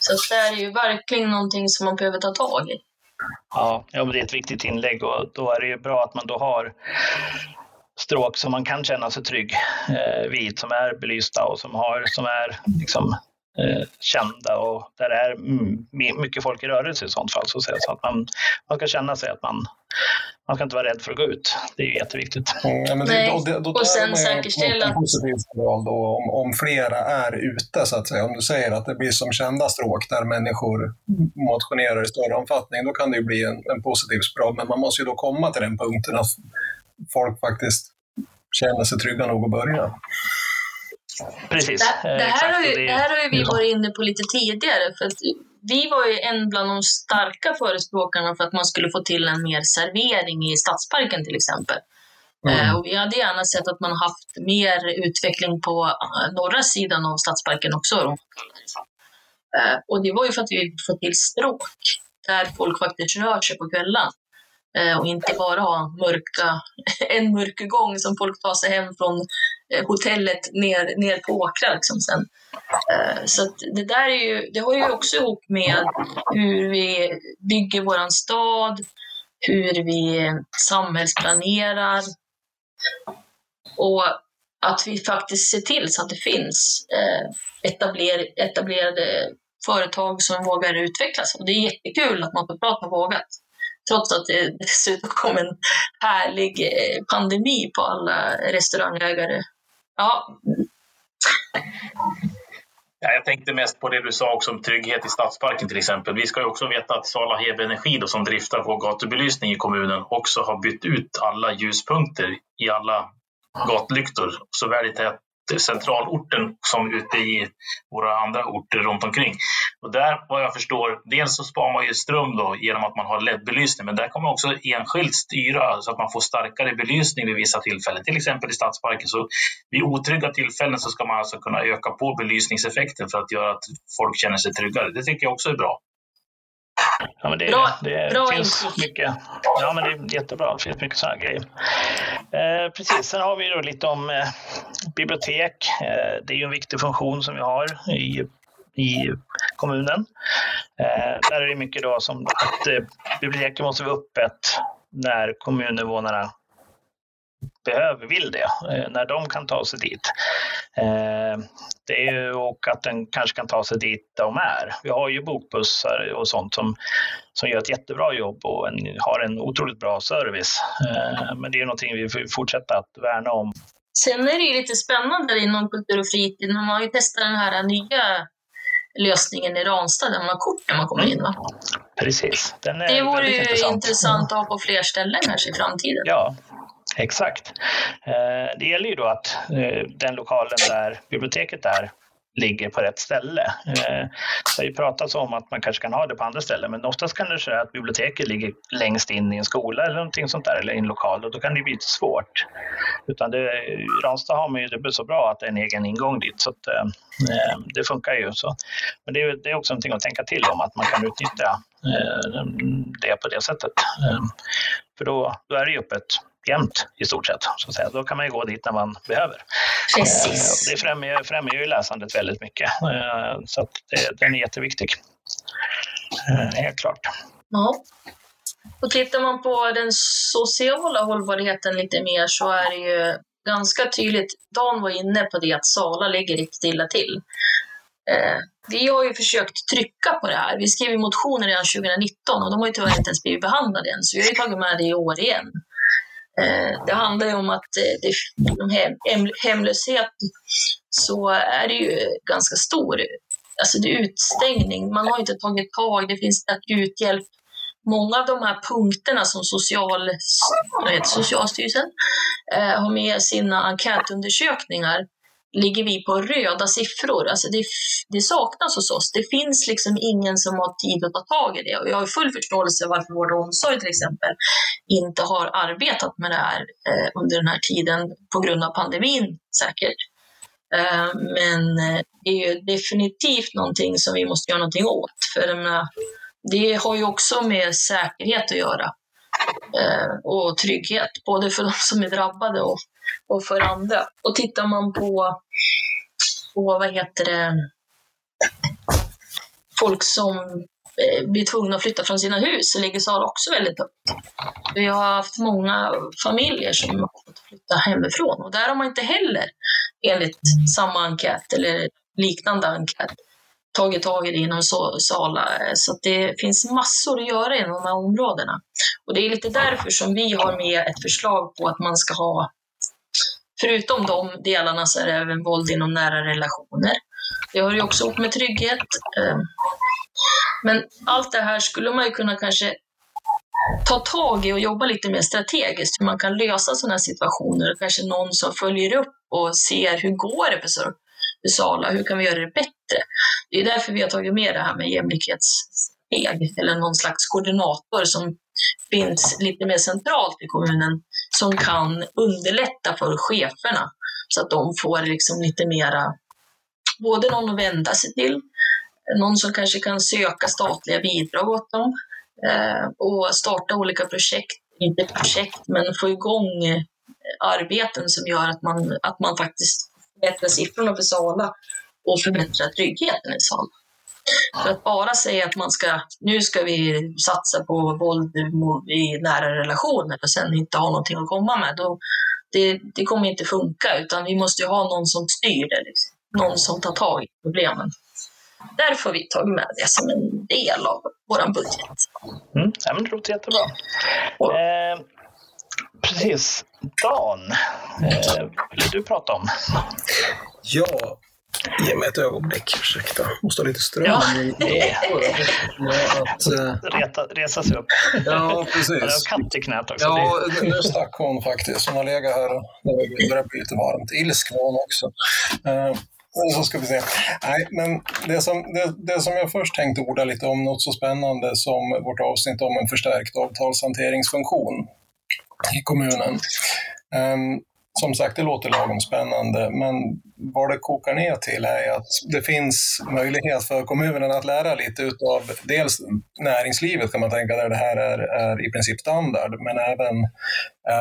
Så det är ju verkligen någonting som man behöver ta tag i. Ja, ja det är ett viktigt inlägg och då är det ju bra att man då har stråk som man kan känna sig trygg eh, vid, som är belysta och som, har, som är liksom, eh, kända och där det är mycket folk i rörelse i sånt fall. Så, så att man, man ska känna sig att man, man ska inte vara rädd för att gå ut. Det är jätteviktigt. Mm, det, Nej. Och, då, och sen säkerställa... Då, om, om flera är ute, så att säga. Om du säger att det blir som kända stråk där människor motionerar i större omfattning, då kan det ju bli en, en positiv spiral. Men man måste ju då komma till den punkten att folk faktiskt känner sig trygga nog att börja. Precis. Det, det, här, har ju, det här har ju vi varit inne på lite tidigare. För vi var ju en bland de starka förespråkarna för att man skulle få till en mer servering i Stadsparken till exempel. Mm. Eh, och vi hade gärna sett att man haft mer utveckling på eh, norra sidan av Stadsparken också. Eh, och det var ju för att vi ville få till stråk där folk faktiskt rör sig på kvällen. Eh, och inte bara ha mörka, en mörk gång som folk tar sig hem från eh, hotellet ner, ner på åkrar liksom sen. Eh, så det där är ju, det har ju också ihop med hur vi bygger våran stad, hur vi samhällsplanerar och att vi faktiskt ser till så att det finns etabler, etablerade företag som vågar utvecklas. Och det är jättekul att Matoprata har vågat trots att det dessutom kom en härlig eh, pandemi på alla restaurangägare. Ja. Ja, jag tänkte mest på det du sa också om trygghet i stadsparken till exempel. Vi ska ju också veta att Sala Hebe Energi då, som driftar vår gatubelysning i kommunen också har bytt ut alla ljuspunkter i alla gatlyktor, såväl i tät centralorten som ute i våra andra orter runt omkring. Och där, vad jag förstår, dels så sparar man ju ström då genom att man har LED-belysning, men där kan man också enskilt styra så att man får starkare belysning vid vissa tillfällen, till exempel i stadsparken. Så vid otrygga tillfällen så ska man alltså kunna öka på belysningseffekten för att göra att folk känner sig tryggare. Det tycker jag också är bra. Ja, men det, bra, det bra finns input. mycket. Ja, men det är jättebra. Det finns mycket sådana grejer. Eh, precis, sen har vi då lite om eh, bibliotek. Eh, det är ju en viktig funktion som vi har i, i kommunen. Eh, där är det mycket då som att eh, biblioteket måste vara öppet när kommuninvånarna behöver, vill det, eh, när de kan ta sig dit. Eh, det är ju, och att den kanske kan ta sig dit de är. Vi har ju bokbussar och sånt som, som gör ett jättebra jobb och en, har en otroligt bra service. Eh, men det är någonting vi får fortsätta att värna om. Sen är det ju lite spännande inom kultur och fritid. Man har ju testat den här nya lösningen i Ranstad där man har kort när man kommer in. Va? Precis. Det vore ju intressant. intressant att ha på fler ställen kanske i framtiden. Ja, Exakt. Eh, det gäller ju då att eh, den lokalen där biblioteket är ligger på rätt ställe. Eh, det har ju pratats om att man kanske kan ha det på andra ställen, men oftast kan det säga att biblioteket ligger längst in i en skola eller någonting sånt där, eller i en lokal, och då kan det bli lite svårt. Utan det, I Ranstad har man ju det så bra att det är en egen ingång dit, så att, eh, det funkar ju. Så. Men det är, det är också någonting att tänka till om, att man kan utnyttja eh, det på det sättet. Eh, för då, då är det ju öppet jämt i stort sett. Så att säga. Då kan man ju gå dit när man behöver. Precis. Eh, det främjar, främjar ju läsandet väldigt mycket. Eh, så att det, den är jätteviktig. Eh, helt klart. Ja. Och tittar man på den sociala hållbarheten lite mer så är det ju ganska tydligt. Dan var inne på det att Sala ligger riktigt illa till. vi har ju försökt trycka på det här. Vi skrev motioner redan 2019 och de har ju tyvärr inte ens blivit behandlade än, så vi har ju tagit med det i år igen. Eh, det handlar ju om att eh, det, inom hem, hemlöshet så är det ju ganska stor, alltså det är utstängning. Man har inte tagit tag, det finns akuthjälp. Många av de här punkterna som social, Socialstyrelsen eh, har med sina enkätundersökningar ligger vi på röda siffror. Alltså det, det, saknas hos oss. Det finns liksom ingen som har tid att ta tag i det. Och jag har full förståelse varför vård och omsorg till exempel inte har arbetat med det här eh, under den här tiden på grund av pandemin säkert. Eh, men eh, det är ju definitivt någonting som vi måste göra någonting åt. För menar, det har ju också med säkerhet att göra eh, och trygghet, både för de som är drabbade och och för andra. Och tittar man på, på vad heter det, folk som eh, blir tvungna att flytta från sina hus så ligger Sala också väldigt högt. Vi har haft många familjer som har fått flytta hemifrån och där har man inte heller enligt samma enkät eller liknande enkät tagit tag i det inom Sala. Så det finns massor att göra inom de här områdena. Och det är lite därför som vi har med ett förslag på att man ska ha Förutom de delarna så är det även våld inom nära relationer. Det hör ju också ihop med trygghet. Ehm, men allt det här skulle man ju kunna kanske ta tag i och jobba lite mer strategiskt, hur man kan lösa sådana här situationer. Kanske någon som följer upp och ser hur går det för Sala, hur kan vi göra det bättre? Det är därför vi har tagit med det här med jämlikhetssteg, eller någon slags koordinator som finns lite mer centralt i kommunen som kan underlätta för cheferna så att de får liksom lite mera, både någon att vända sig till, någon som kanske kan söka statliga bidrag åt dem eh, och starta olika projekt, inte projekt, men få igång eh, arbeten som gör att man, att man faktiskt förbättrar siffrorna för Sala och förbättrar tryggheten i Sala. För att bara säga att man ska, nu ska vi satsa på våld i nära relationer och sen inte ha någonting att komma med, då, det, det kommer inte funka, utan vi måste ju ha någon som styr det, liksom. någon som tar tag i problemen. Därför har vi tagit med det som en del av vår budget. Mm, ja, men det låter jättebra. Och, eh, precis. Dan, eh, vill du prata om? Ja, Ge mig ett ögonblick, ursäkta. Måste ha lite ström ja. att, uh... Reta, Resa sig upp. Ja, precis. Jag har katt i knät också. Ja, nu stack hon faktiskt. Hon har legat här och det börjar bli lite varmt. Ilsk var hon också. Uh, så ska vi se. Nej, men det som, det, det som jag först tänkte orda lite om, något så spännande som vårt avsnitt om en förstärkt avtalshanteringsfunktion i kommunen. Um, som sagt, det låter lagom spännande, men vad det kokar ner till är att det finns möjlighet för kommunen att lära lite utav dels näringslivet kan man tänka, där det här är, är i princip standard, men även,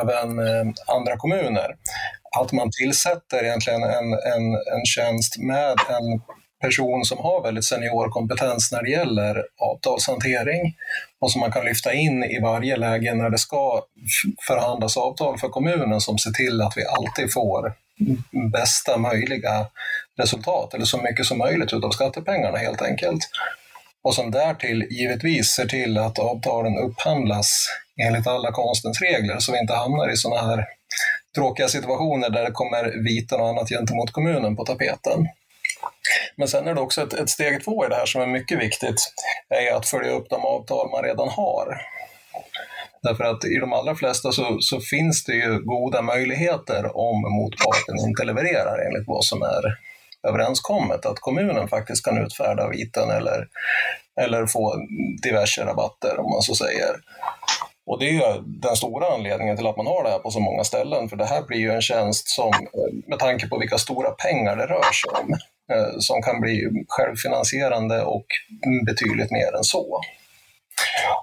även eh, andra kommuner. Att man tillsätter egentligen en, en, en tjänst med en person som har väldigt senior kompetens när det gäller avtalshantering och som man kan lyfta in i varje läge när det ska förhandlas avtal för kommunen som ser till att vi alltid får bästa möjliga resultat, eller så mycket som möjligt utav skattepengarna helt enkelt. Och som därtill givetvis ser till att avtalen upphandlas enligt alla konstens regler så vi inte hamnar i sådana här tråkiga situationer där det kommer viten och annat gentemot kommunen på tapeten. Men sen är det också ett, ett steg två i det här som är mycket viktigt, är att följa upp de avtal man redan har. Därför att i de allra flesta så, så, finns det ju goda möjligheter om motparten inte levererar enligt vad som är överenskommet, att kommunen faktiskt kan utfärda viten eller, eller få diverse rabatter om man så säger. Och det är den stora anledningen till att man har det här på så många ställen, för det här blir ju en tjänst som, med tanke på vilka stora pengar det rör sig om, Eh, som kan bli självfinansierande och betydligt mer än så.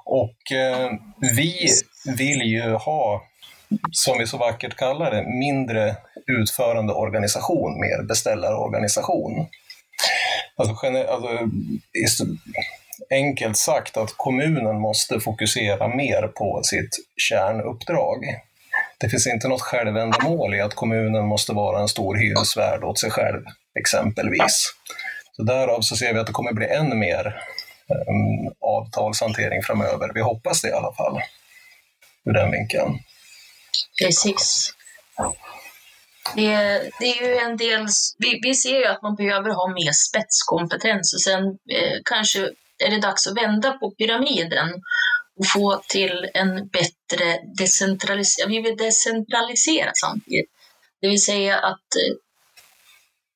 Och eh, vi vill ju ha, som vi så vackert kallar det, mindre utförande organisation, mer beställarorganisation. Alltså, alltså, enkelt sagt att kommunen måste fokusera mer på sitt kärnuppdrag. Det finns inte något självändamål i att kommunen måste vara en stor hyresvärd åt sig själv, exempelvis. Så därav så ser vi att det kommer bli än mer um, avtalshantering framöver. Vi hoppas det i alla fall, ur den vinkeln. Precis. Det, det, är ju en del, vi, vi ser ju att man behöver ha mer spetskompetens och sen eh, kanske är det dags att vända på pyramiden och få till en bättre decentralisering. Vi vill decentralisera samtidigt. Det vill säga att eh,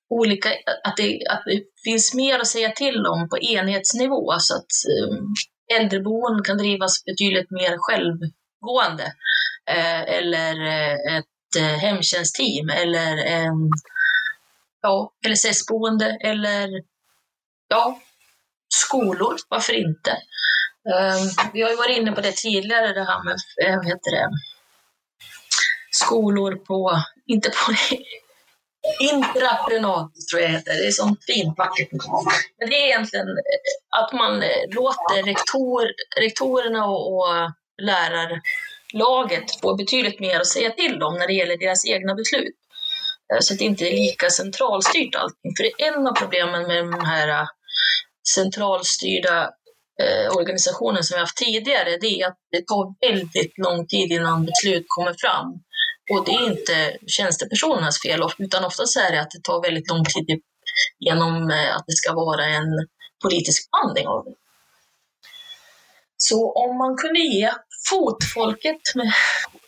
olika, att det, att det finns mer att säga till om på enhetsnivå så att ehm, äldreboenden kan drivas betydligt mer självgående. Eh, eller eh, ett eh, hemtjänstteam eller en ja, LSS-boende eller ja, skolor, varför inte? Ehm, vi har ju varit inne på det tidigare, det här med vad heter det, skolor på, inte på intraprenad tror jag heter. Det är sånt fint vackert. Men det är egentligen eh, att man eh, låter rektor, rektorerna och, och lärarlaget få betydligt mer att säga till om när det gäller deras egna beslut. Eh, så att det inte är lika centralstyrt allting. För det är en av problemen med de här centralstyrda eh, organisationen som vi haft tidigare, det är att det tar väldigt lång tid innan beslut kommer fram. Och det är inte tjänstepersonernas fel, utan oftast är det att det tar väldigt lång tid genom eh, att det ska vara en politisk behandling av det. Så om man kunde ge fotfolket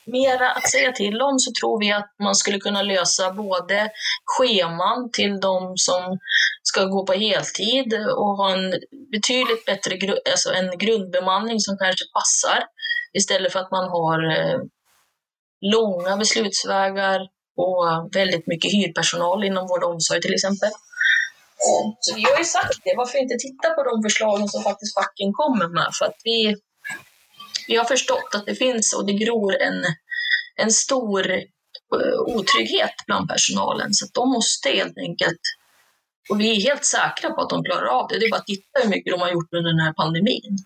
mera att säga till om så tror vi att man skulle kunna lösa både scheman till de som ska gå på heltid och ha en betydligt bättre alltså en grundbemanning som kanske passar istället för att man har eh, långa beslutsvägar och väldigt mycket hyrpersonal inom vård och omsorg till exempel. Eh, så vi har ju sagt det, varför inte titta på de förslagen som faktiskt facken kommer med? För att vi, vi har förstått att det finns och det gror en, en stor eh, otrygghet bland personalen så att de måste helt enkelt och vi är helt säkra på att de klarar av det. Det är bara att titta hur mycket de har gjort under den här pandemin.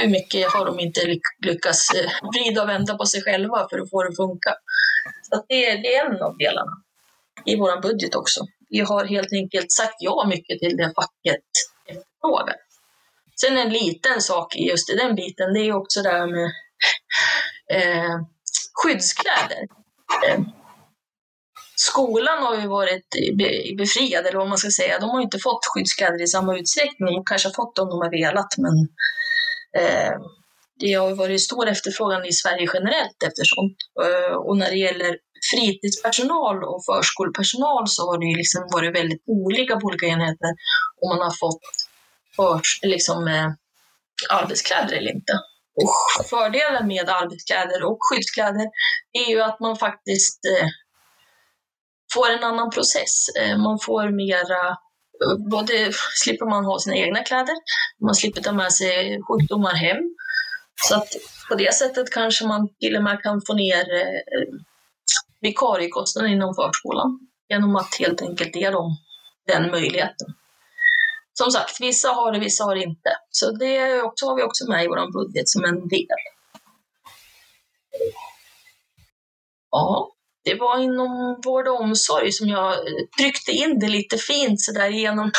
Hur mycket har de inte lyckats eh, vrida och vända på sig själva för att få det att funka? Så det, är, det är en av delarna i vår budget också. Vi har helt enkelt sagt ja mycket till det facket efterfrågar. Sen en liten sak just i den biten, det är också det här med eh, skyddskläder. Eh, skolan har ju varit befriad, eller vad man ska säga. De har inte fått skyddskläder i samma utsträckning. De kanske har fått dem om de har velat, men Eh, det har varit stor efterfrågan i Sverige generellt eftersom. Eh, och när det gäller fritidspersonal och förskolepersonal så har det ju liksom varit väldigt olika på olika enheter om man har fått förs, liksom, eh, arbetskläder eller inte. Och fördelen med arbetskläder och skyddskläder är ju att man faktiskt eh, får en annan process. Eh, man får mera både slipper man ha sina egna kläder, man slipper ta med sig sjukdomar hem. Så att på det sättet kanske man till och med kan få ner eh, vikariekostnaden inom förskolan genom att helt enkelt ge dem den möjligheten. Som sagt, vissa har det, vissa har det inte. Så det också, har vi också med i vår budget som en del. Ja, det var inom vård och omsorg som jag tryckte in det lite fint sådär genom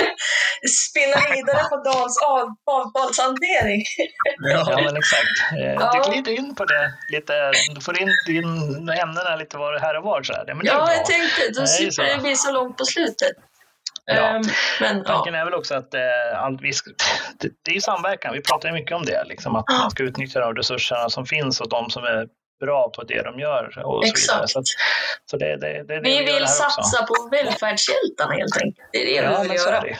spinna vidare på Dans av, avfallshantering. Ja, men exakt. Eh, ja. Du glider in på det lite. Du får in din ämnena lite var här och var. Så här. Men ja, jag tänkte, då slipper det bli så långt på slutet. Ja. Um, men, Tanken ja. är väl också att eh, vi ska, det, det är samverkan. Vi pratar ju mycket om det, liksom, att man ska utnyttja de resurserna som finns och de som är bra på det de gör. Och Exakt. Så, så det, det, det, vi, vi vill satsa på välfärdshjältarna helt enkelt. Det är det ja, vi vill göra. Det.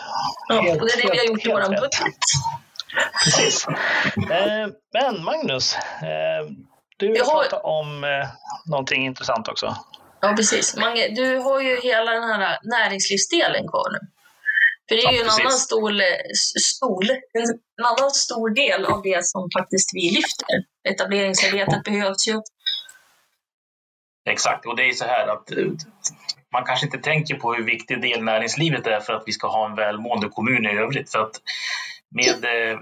Ja, helt, och det är det vi har gjort i vår budget. Precis. Eh, men Magnus, eh, du vill har... prata om eh, någonting intressant också. Ja, precis. Mange, du har ju hela den här näringslivsdelen kvar nu. För det är ju en annan stor, stol, en annan stor del av det som faktiskt vi lyfter. Etableringsarbetet behövs ju. Exakt, och det är så här att eh, man kanske inte tänker på hur viktig del näringslivet är för att vi ska ha en välmående kommun i övrigt. För att med eh,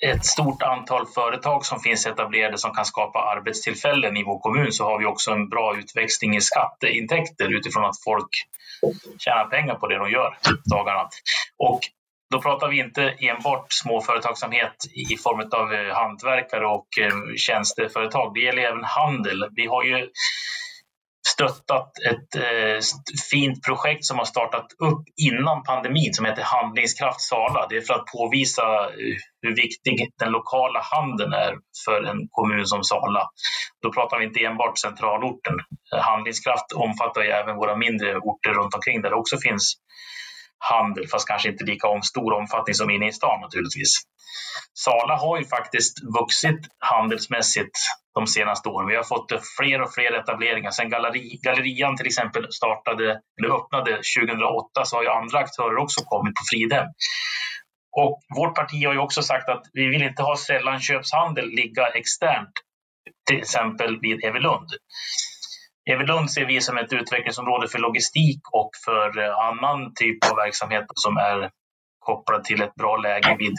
ett stort antal företag som finns etablerade som kan skapa arbetstillfällen i vår kommun så har vi också en bra utväxling i skatteintäkter utifrån att folk tjänar pengar på det de gör dagarna. Och då pratar vi inte enbart småföretagsamhet i form av eh, hantverkare och eh, tjänsteföretag. Det gäller även handel. Vi har ju stöttat ett eh, fint projekt som har startat upp innan pandemin som heter Handlingskraft Sala. Det är för att påvisa hur viktig den lokala handeln är för en kommun som Sala. Då pratar vi inte enbart centralorten. Handlingskraft omfattar ju även våra mindre orter runt omkring där det också finns handel, fast kanske inte lika om stor omfattning som inne i stan naturligtvis. Sala har ju faktiskt vuxit handelsmässigt de senaste åren. Vi har fått fler och fler etableringar. Sen galleri, Gallerian till exempel startade, eller öppnade 2008 så har ju andra aktörer också kommit på Fridhem. Och vårt parti har ju också sagt att vi vill inte ha sällanköpshandel ligga externt, till exempel vid Evelund. Evelund ser vi som ett utvecklingsområde för logistik och för eh, annan typ av verksamhet som är kopplad till ett bra läge vid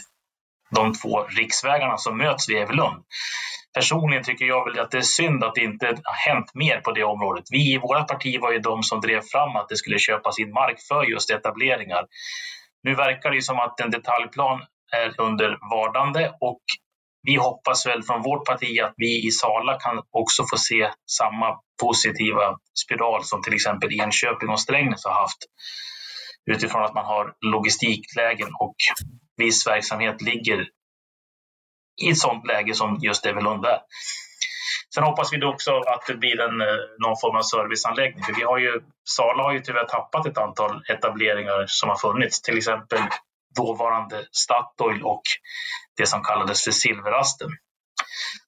de två riksvägarna som möts vid Evelund. Personligen tycker jag väl att det är synd att det inte har hänt mer på det området. Vi i vårt parti var ju de som drev fram att det skulle köpas in mark för just etableringar. Nu verkar det som att en detaljplan är under vardande och vi hoppas väl från vårt parti att vi i Sala kan också få se samma positiva spiral som till exempel Enköping och Strängnäs har haft utifrån att man har logistiklägen och viss verksamhet ligger i ett sådant läge som just Evelund är. Sen hoppas vi också att det blir en, eh, någon form av serviceanläggning. För vi har ju, Sala har ju tyvärr tappat ett antal etableringar som har funnits. Till exempel dåvarande Statoil och det som kallades för Silverasten.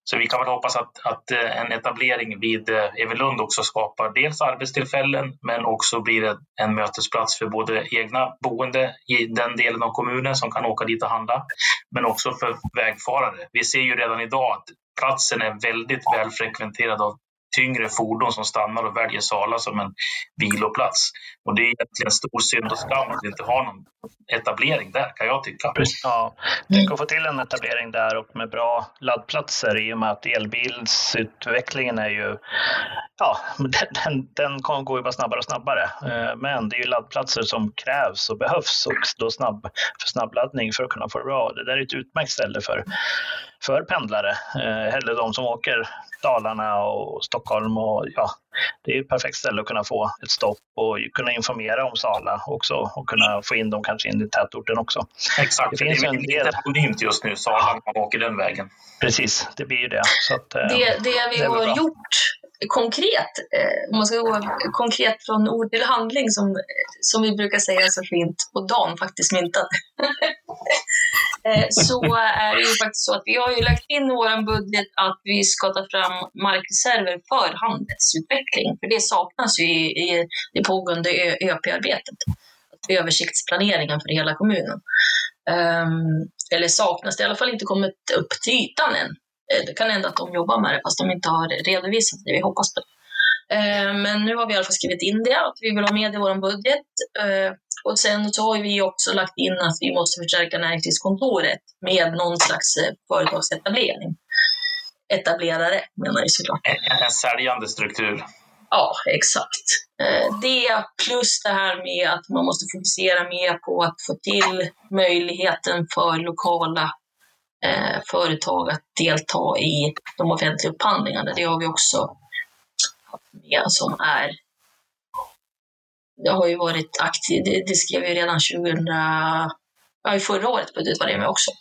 Så vi kan väl hoppas att, att eh, en etablering vid eh, Evelund också skapar dels arbetstillfällen men också blir en mötesplats för både egna boende i den delen av kommunen som kan åka dit och handla men också för vägfarare. Vi ser ju redan idag att platsen är väldigt välfrekventerad av tyngre fordon som stannar och väljer Sala som en viloplats. Och det är egentligen stor synd och skam att vi inte har någon etablering där, kan jag tycka. Ja, tänk att få till en etablering där och med bra laddplatser i och med att elbilsutvecklingen är ju ja, den, den går ju bara snabbare och snabbare. Eh, men det är ju laddplatser som krävs och behövs och då snabb, för snabbladdning för att kunna få det bra. Det där är ett utmärkt ställe för, för pendlare, eh, eller de som åker Dalarna och Stockholm. Och, ja, det är ett perfekt ställe att kunna få ett stopp och kunna informera om Sala också och kunna få in dem kanske in i tätorten också. Exakt, det, finns det är en del... lite just nu, Sala, när man åker den vägen. Precis, det blir ju det. Så att, det, det vi det har gjort konkret, eh, om man ska gå konkret från ord till handling som, som vi brukar säga så fint på dagen, faktiskt myntad, eh, så är det ju faktiskt så att vi har ju lagt in i vår budget att vi ska ta fram markreserver för handelsutveckling. För det saknas ju i, i det pågående ÖP-arbetet. Översiktsplaneringen för hela kommunen. Um, eller saknas, det i alla fall inte kommit upp till ytan än. Eh, det kan hända att de jobbar med det fast de inte har redovisat det. Vi hoppas på det. Eh, men nu har vi i alla fall skrivit in det, att vi vill ha med det i vår budget. Eh, och sen så har vi också lagt in att vi måste förstärka näringslivskontoret med någon slags företagsetablering. Etablerare menar jag såklart. En, en säljande struktur. Ja, exakt. Det plus det här med att man måste fokusera mer på att få till möjligheten för lokala eh, företag att delta i de offentliga upphandlingarna. Det har vi också haft med som är Jag har ju varit aktiv, det, det skrev jag redan 2000, ja i förra året budget var det med också.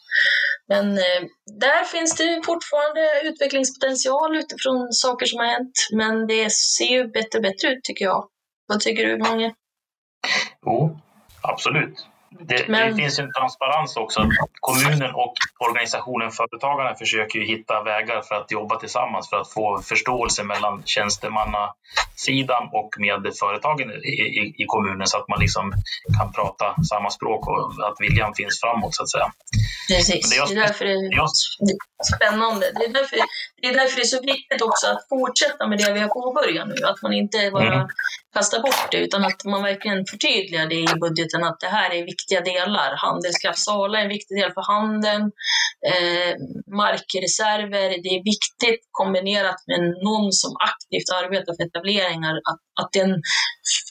Men eh, där finns det fortfarande utvecklingspotential utifrån saker som har hänt. Men det ser ju bättre och bättre ut tycker jag. Vad tycker du Mange? Jo, absolut. Det, Men... det, finns en transparens också. Kommunen och organisationen Företagarna försöker hitta vägar för att jobba tillsammans för att få förståelse mellan tjänstemannasidan och med företagen i, i, i kommunen så att man liksom kan prata samma språk och att viljan finns framåt så att säga. Precis, det är, det är därför det spännande. Det är, därför, det är därför det är så viktigt också att fortsätta med det vi har påbörjat nu. Att man inte bara mm. kastar bort det utan att man verkligen förtydligar det i budgeten att det här är viktiga delar. Handelskraft Sala är en viktig del för handeln. Eh, markreserver, det är viktigt kombinerat med någon som aktivt arbetar för etableringar. Att, att, den,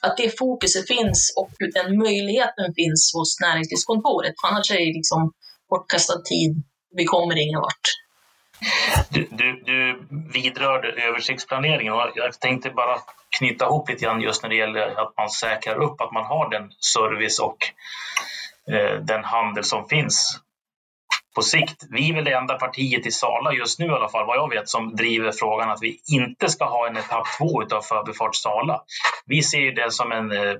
att det fokuset finns och den möjligheten finns hos näringslivskontoret. Annars är det liksom bortkastad tid. Vi kommer ingen vart. Du, du, du vidrörde översiktsplaneringen och jag tänkte bara knyta ihop lite grann just när det gäller att man säkrar upp att man har den service och eh, den handel som finns på sikt. Vi är väl det enda partiet i Sala just nu i alla fall, vad jag vet, som driver frågan att vi inte ska ha en etapp två av Förbifart Sala. Vi ser det som en eh,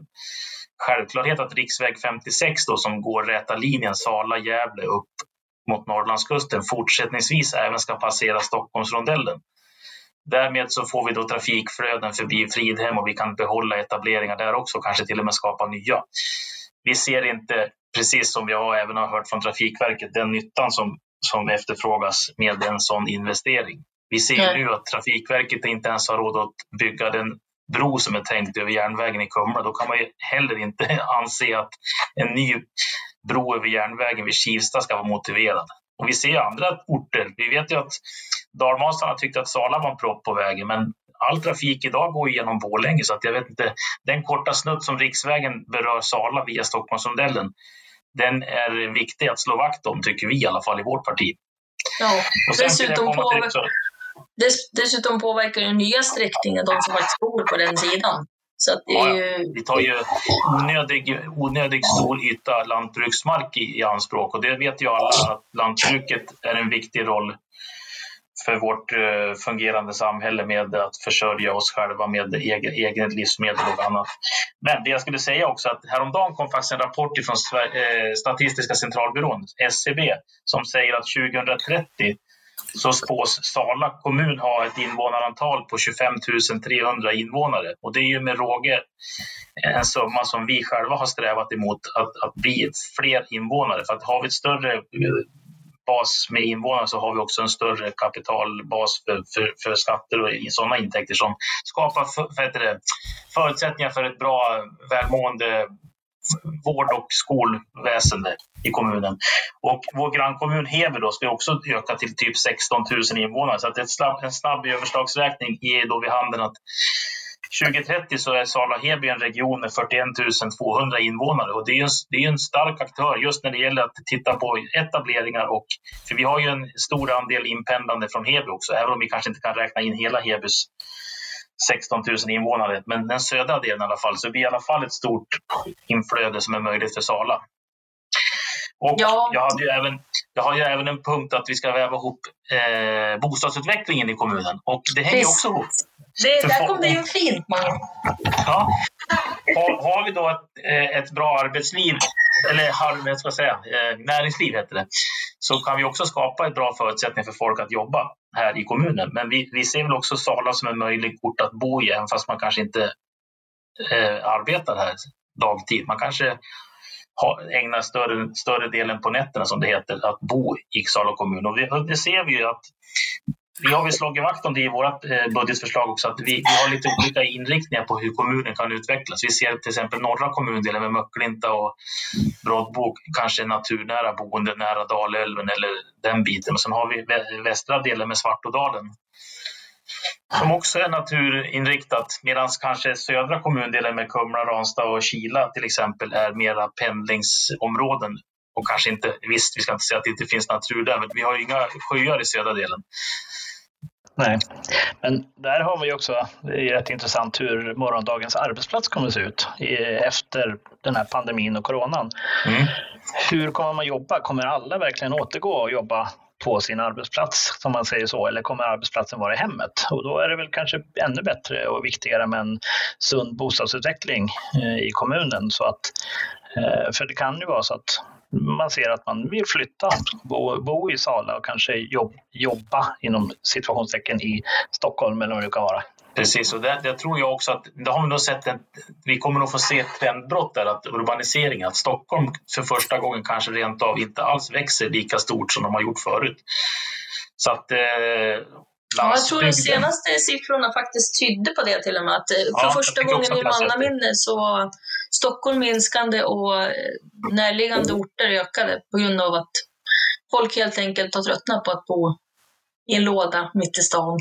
självklarhet att riksväg 56 då, som går räta linjen Sala-Gävle upp mot Norrlandskusten fortsättningsvis även ska passera Stockholmsrondellen. Därmed så får vi då trafikflöden förbi Fridhem och vi kan behålla etableringar där också, kanske till och med skapa nya. Vi ser inte, precis som jag även har hört från Trafikverket, den nyttan som, som efterfrågas med en sån investering. Vi ser nu att Trafikverket inte ens har råd att bygga den bro som är tänkt över järnvägen i Kumla. Då kan man ju heller inte anse att en ny bro över järnvägen vid Kivsta ska vara motiverad. Och vi ser andra orter. Vi vet ju att dalmasarna tyckte att Sala var en propp på vägen, men all trafik idag går genom Borlänge så att jag vet inte. Den korta snutt som riksvägen berör Sala via Stockholmsrondellen, den är viktig att slå vakt om tycker vi i alla fall i vårt parti. Ja, dessutom, påverkar, dessutom påverkar den nya sträckningen de som faktiskt bor på den sidan. Så att det, ja, ju... Vi tar ju onödig, onödig stor yta lantbruksmark i, i anspråk och det vet ju alla att lantbruket är en viktig roll för vårt uh, fungerande samhälle med att försörja oss själva med egen, egen livsmedel och annat. Men det jag skulle säga också att häromdagen kom faktiskt en rapport från uh, Statistiska centralbyrån, SCB, som säger att 2030 så spås Sala kommun ha ett invånarantal på 25 300 invånare. Och det är ju med råge en summa som vi själva har strävat emot att, att bli fler invånare. För att har vi ett större eh, bas med invånare så har vi också en större kapitalbas för, för, för skatter och sådana intäkter som skapar för, för det, eh, förutsättningar för ett bra välmående vård och skolväsende i kommunen. Och vår grannkommun Heby då ska också öka till typ 16 000 invånare. Så att ett snabb, en snabb överslagsräkning ger då vid handen att 2030 så är Sala-Heby en region med 41 200 invånare och det är, en, det är en stark aktör just när det gäller att titta på etableringar och för vi har ju en stor andel inpendlande från Heby också, även om vi kanske inte kan räkna in hela Hebys 16 000 invånare, men den södra delen i alla fall, så det blir i alla fall ett stort inflöde som är möjligt för Sala. Och ja. jag, hade ju även, jag har ju även en punkt att vi ska väva ihop eh, bostadsutvecklingen i kommunen. Och det hänger Precis. också ihop. Det, där kom det ju fint, man. Ja. Har, har, vi då ett, eh, ett bra arbetsliv, eller har, ska säga, eh, näringsliv heter det, så kan vi också skapa ett bra förutsättning för folk att jobba här i kommunen. Men vi, vi ser väl också Sala som en möjlig ort att bo i, även fast man kanske inte eh, arbetar här dagtid. Man kanske ägnar större, större delen på nätterna, som det heter, att bo i Sala kommun. Och vi, det ser vi ju att vi har väl slagit vakt om det i vårt eh, budgetförslag också, att vi, vi, har lite olika inriktningar på hur kommunen kan utvecklas. Vi ser till exempel norra kommundelen med Möcklinta och Broddbo, kanske naturnära boende nära Dalälven eller den biten. Och sen har vi västra delen med Svartådalen som också är naturinriktat medan kanske södra kommundelen med Kumla, Ranstad och Kila till exempel är mera pendlingsområden och kanske inte, visst vi ska inte säga att det inte finns natur där, men vi har ju inga sjöar i södra delen. Nej, men där har vi också, det är rätt intressant hur morgondagens arbetsplats kommer att se ut efter den här pandemin och coronan. Mm. Hur kommer man jobba? Kommer alla verkligen återgå och jobba på sin arbetsplats, som man säger så, eller kommer arbetsplatsen vara i hemmet? Och då är det väl kanske ännu bättre och viktigare med en sund bostadsutveckling eh, i kommunen. Så att, eh, för det kan ju vara så att man ser att man vill flytta, bo, bo i Sala och kanske jobb, jobba inom situationstecken i Stockholm eller vad det kan vara. Precis, och det, det tror jag också att det har vi nog sett en, vi kommer nog få se ett trendbrott där, att urbanisering, att Stockholm för första gången kanske rent av inte alls växer lika stort som de har gjort förut. Så att eh, Ja, jag tror de senaste siffrorna faktiskt tydde på det till och med. Att eh, för ja, första gången i mannaminne så Stockholm minskande och eh, närliggande orter ökade på grund av att folk helt enkelt har tröttnat på att bo i en låda mitt i stan.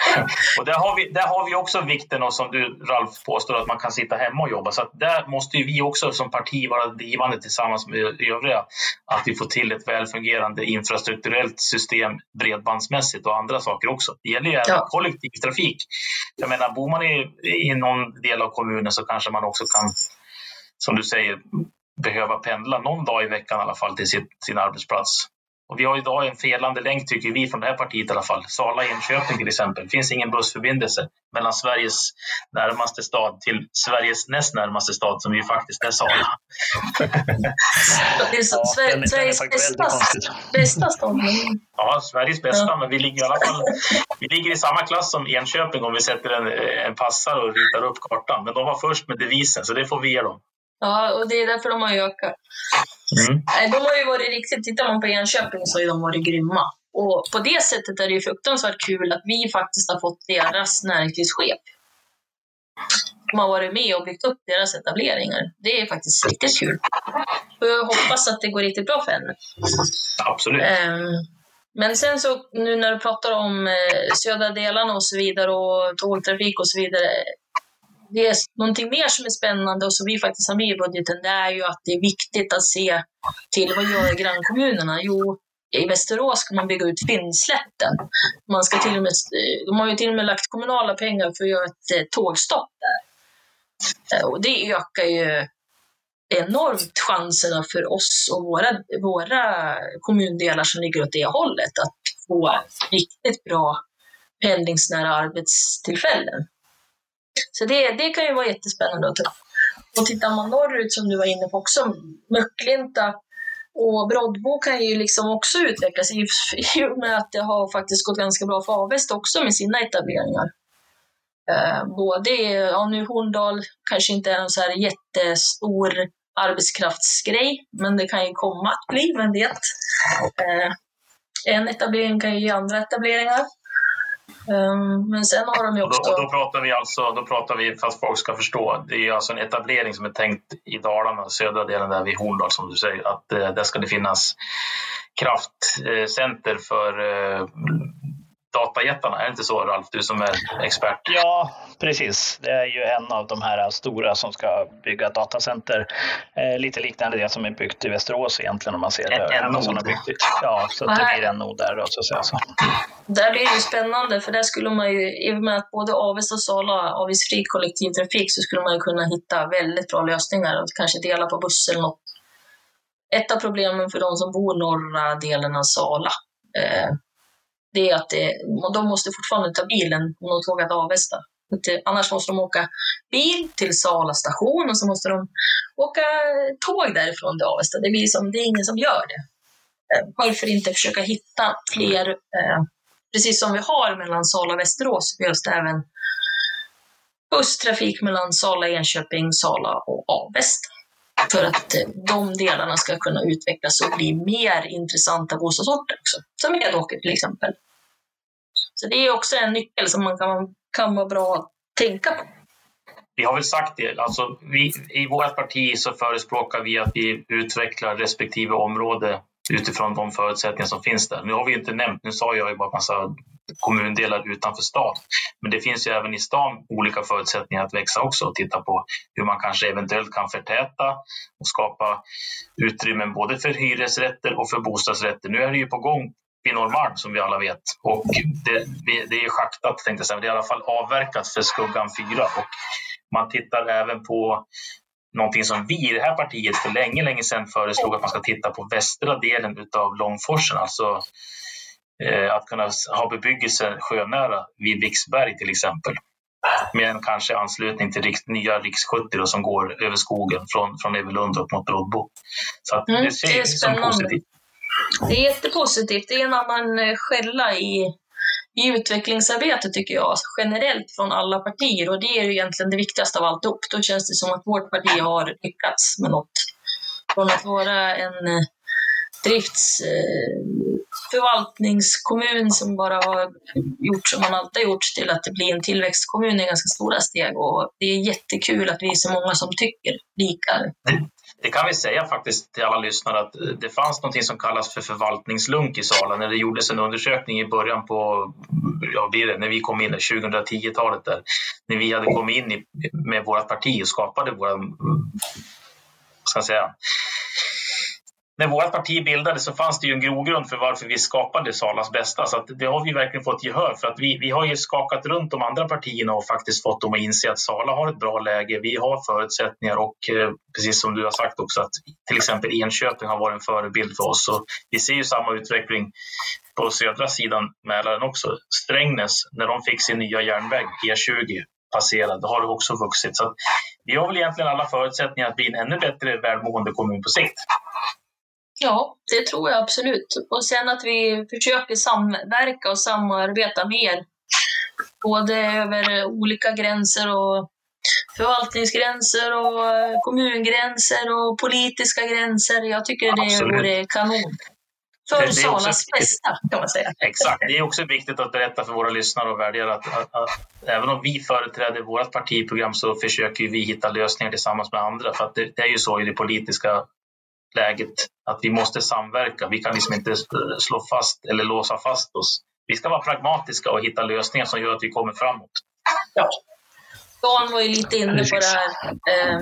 och där har, vi, där har vi också vikten av, som du Ralf påstår, att man kan sitta hemma och jobba. Så att där måste vi också som parti vara drivande tillsammans med övriga, att vi får till ett välfungerande infrastrukturellt system bredbandsmässigt och andra saker också. Det gäller ju även ja. kollektivtrafik. Jag menar, bor man i, i någon del av kommunen så kanske man också kan, som du säger, behöva pendla någon dag i veckan i alla fall till sin, sin arbetsplats. Och vi har idag en felande länk, tycker vi, från det här partiet i alla fall. Sala-Enköping till exempel. Det finns ingen bussförbindelse mellan Sveriges närmaste stad till Sveriges näst närmaste stad, som ju faktiskt är Sala. det är så, ja, Sver Sveriges bästa, bästa stad. Ja, Sveriges bästa, ja. men vi ligger i alla fall vi ligger i samma klass som Enköping om vi sätter en, en passare och ritar upp kartan. Men de var först med devisen, så det får vi ge dem. Ja, och det är därför de har ökat. Mm. De har ju varit riktigt, tittar man på Enköping så har de varit grymma. Och på det sättet är det ju fruktansvärt kul att vi faktiskt har fått deras näringslivschef. De har varit med och byggt upp deras etableringar. Det är faktiskt riktigt kul. Och jag hoppas att det går riktigt bra för henne. Absolut. Um, men sen så nu när du pratar om eh, södra delarna och så vidare och tågtrafik och så vidare det är någonting mer som är spännande och som vi faktiskt har med i budgeten, det är ju att det är viktigt att se till vad gör grannkommunerna? Jo, i Västerås ska man bygga ut Finnslätten. Man ska till och med, de har ju till och med lagt kommunala pengar för att göra ett eh, tågstopp där. Eh, och det ökar ju enormt chanserna för oss och våra, våra kommundelar som ligger åt det hållet att få riktigt bra pendlingsnära arbetstillfällen. Så det, det kan ju vara jättespännande att ta. Och tittar man norrut som du var inne på också, Möcklinta och Broddbo kan ju liksom också utvecklas i, och med att det har faktiskt gått ganska bra för Avesta också med sina etableringar. Eh, både, ja nu Horndal kanske inte är en så här jättestor arbetskraftsgrej, men det kan ju komma att bli, vem vet. Eh, en etablering kan ju ge andra etableringar. Um, men sen har de ju också... Och då, och då, pratar vi alltså, då pratar vi, för att folk ska förstå, det är alltså en etablering som är tänkt i Dalarna, södra delen där vid Horndal som du säger, att eh, där ska det finnas kraftcenter för eh, datajättarna. Är det inte så Ralf, du som är expert? Ja, precis. Det är ju en av de här stora som ska bygga datacenter. Eh, lite liknande det som är byggt i Västerås egentligen om man ser det. En, en nod. Byggt. Ja, så det blir en nod där då, så att säga. Så. Där blir det ju spännande för där skulle man ju, i och med att både Avesta och Sala har avgiftsfri kollektivtrafik så skulle man ju kunna hitta väldigt bra lösningar och kanske dela på buss eller något. ett av problemen för de som bor norra delen av Sala, eh, det är att det, de måste fortfarande ta bilen om de ska åka till Avesta. Annars måste de åka bil till Sala station och så måste de åka tåg därifrån till Avesta. Det, blir som, det är ingen som gör det. Eh, varför inte försöka hitta fler, eh, precis som vi har mellan Sala och Västerås, behövs det även busstrafik mellan Sala, Enköping, Sala och Avesta. För att eh, de delarna ska kunna utvecklas och bli mer intressanta bostadsorter också. Som Edåker till exempel. Så det är också en nyckel som man kan, kan vara bra att tänka på. Vi har väl sagt det, alltså vi, i vårt parti så förespråkar vi att vi utvecklar respektive område utifrån de förutsättningar som finns där. Nu har vi inte nämnt, nu sa jag ju bara massa kommundelar utanför stan. Men det finns ju även i stan olika förutsättningar att växa också och titta på hur man kanske eventuellt kan förtäta och skapa utrymmen både för hyresrätter och för bostadsrätter. Nu är det ju på gång vid Norrmalm som vi alla vet och det, det är schaktat tänkte jag säga. Det är i alla fall avverkat för Skuggan 4 och man tittar även på någonting som vi i det här partiet för länge, länge sedan föreslog att man ska titta på västra delen av Långforsen, alltså eh, att kunna ha bebyggelse sjönära vid Viksberg till exempel. Med en kanske anslutning till riks, nya riks 70 som går över skogen från, från Evelund upp mot Brodbo. Så att mm, det ser det är som positivt. Det är jättepositivt. Det är en annan eh, skälla i i utvecklingsarbetet tycker jag, alltså generellt från alla partier och det är ju egentligen det viktigaste av alltihop. Då känns det som att vårt parti har lyckats med något. Från att vara en eh, driftsförvaltningskommun eh, som bara har gjort som man alltid har gjort till att det blir en tillväxtkommun i ganska stora steg och det är jättekul att vi är så många som tycker lika. Mm. Det kan vi säga faktiskt till alla lyssnare att eh, det fanns något som kallas för förvaltningslunk i Sala när det gjordes en undersökning i början på, ja blir det, när vi kom in, 2010-talet där, när vi hade kommit in i, med vårt parti och skapade vår, ska jag säga, när vårt parti bildades så fanns det ju en grogrund för varför vi skapade Salas bästa. Så det har vi verkligen fått gehör för. att vi, vi har ju skakat runt de andra partierna och faktiskt fått dem att inse att Sala har ett bra läge. Vi har förutsättningar och eh, precis som du har sagt också att till exempel Enköping har varit en förebild för oss. Så vi ser ju samma utveckling på södra sidan Mälaren också. Strängnäs, när de fick sin nya järnväg, E20, passerad, har det också vuxit. Så vi har väl egentligen alla förutsättningar att bli en ännu bättre välmående kommun på sikt. Ja, det tror jag absolut. Och sen att vi försöker samverka och samarbeta mer. Både över olika gränser och förvaltningsgränser och kommungränser och politiska gränser. Jag tycker det vore kanon. För det, Salas bästa kan man säga. Exakt. Det är också viktigt att berätta för våra lyssnare och väljare att, att, att, även om vi företräder vårt partiprogram så försöker vi hitta lösningar tillsammans med andra. För det, det, är ju så i det politiska läget att vi måste samverka. Vi kan liksom inte slå fast eller låsa fast oss. Vi ska vara pragmatiska och hitta lösningar som gör att vi kommer framåt. Ja. Dan var ju lite inne på det här eh,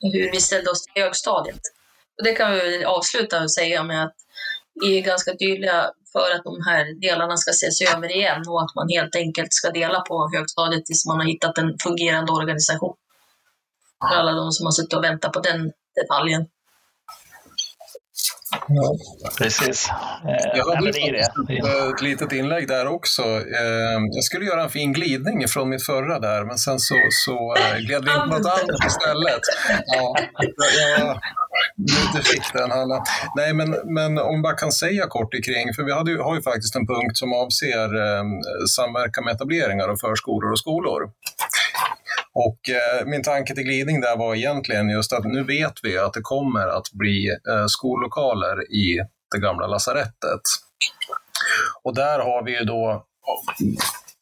hur vi ställde oss till högstadiet. Och det kan vi avsluta och säga med att vi är ganska tydliga för att de här delarna ska ses över igen och att man helt enkelt ska dela på högstadiet tills man har hittat en fungerande organisation. För alla de som har suttit och väntat på den detaljen. Ja. Precis. Eh, jag hade det det. ett litet inlägg där också. Eh, jag skulle göra en fin glidning från mitt förra där, men sen så, så eh, gled vi in på något annat istället. Ja, jag, du fick den, Hanna. Nej, men, men om man bara kan säga kort kring, för vi hade, har ju faktiskt en punkt som avser samverkan med etableringar av förskolor och skolor. Och eh, min tanke till glidning där var egentligen just att nu vet vi att det kommer att bli eh, skollokaler i det gamla lasarettet. Och där har vi ju då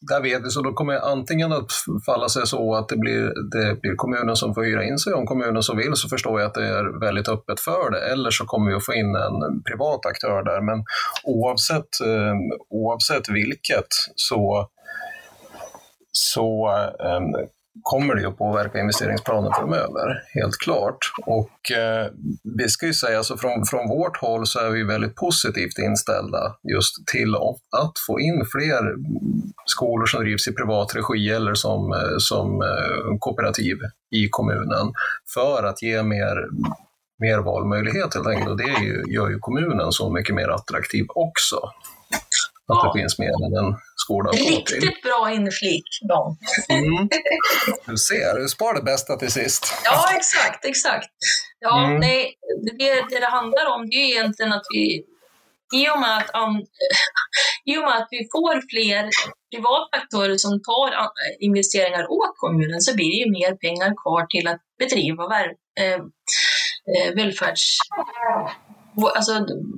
där vet vi, så då kommer antingen uppfalla sig så att det blir, det blir kommunen som får hyra in sig. Om kommunen så vill så förstår jag att det är väldigt öppet för det. Eller så kommer vi att få in en privat aktör där. Men oavsett, eh, oavsett vilket så, så eh, kommer det att påverka investeringsplanen framöver, helt klart. Och eh, vi ska ju säga, alltså från, från vårt håll så är vi väldigt positivt inställda just till att få in fler skolor som drivs i privat regi eller som, eh, som eh, kooperativ i kommunen för att ge mer mer valmöjlighet helt enkelt. Och det ju, gör ju kommunen så mycket mer attraktiv också. Att det finns mer än en gå till. Riktigt bra inflik, Dan. Mm. Du ser, du spar det bästa till sist. Ja, exakt, exakt. Ja, mm. nej, det, det det handlar om det är egentligen att vi i och, med att, um, I och med att vi får fler privata aktörer som tar investeringar åt kommunen så blir det ju mer pengar kvar till att bedriva väl, eh, eh, välfärds, alltså,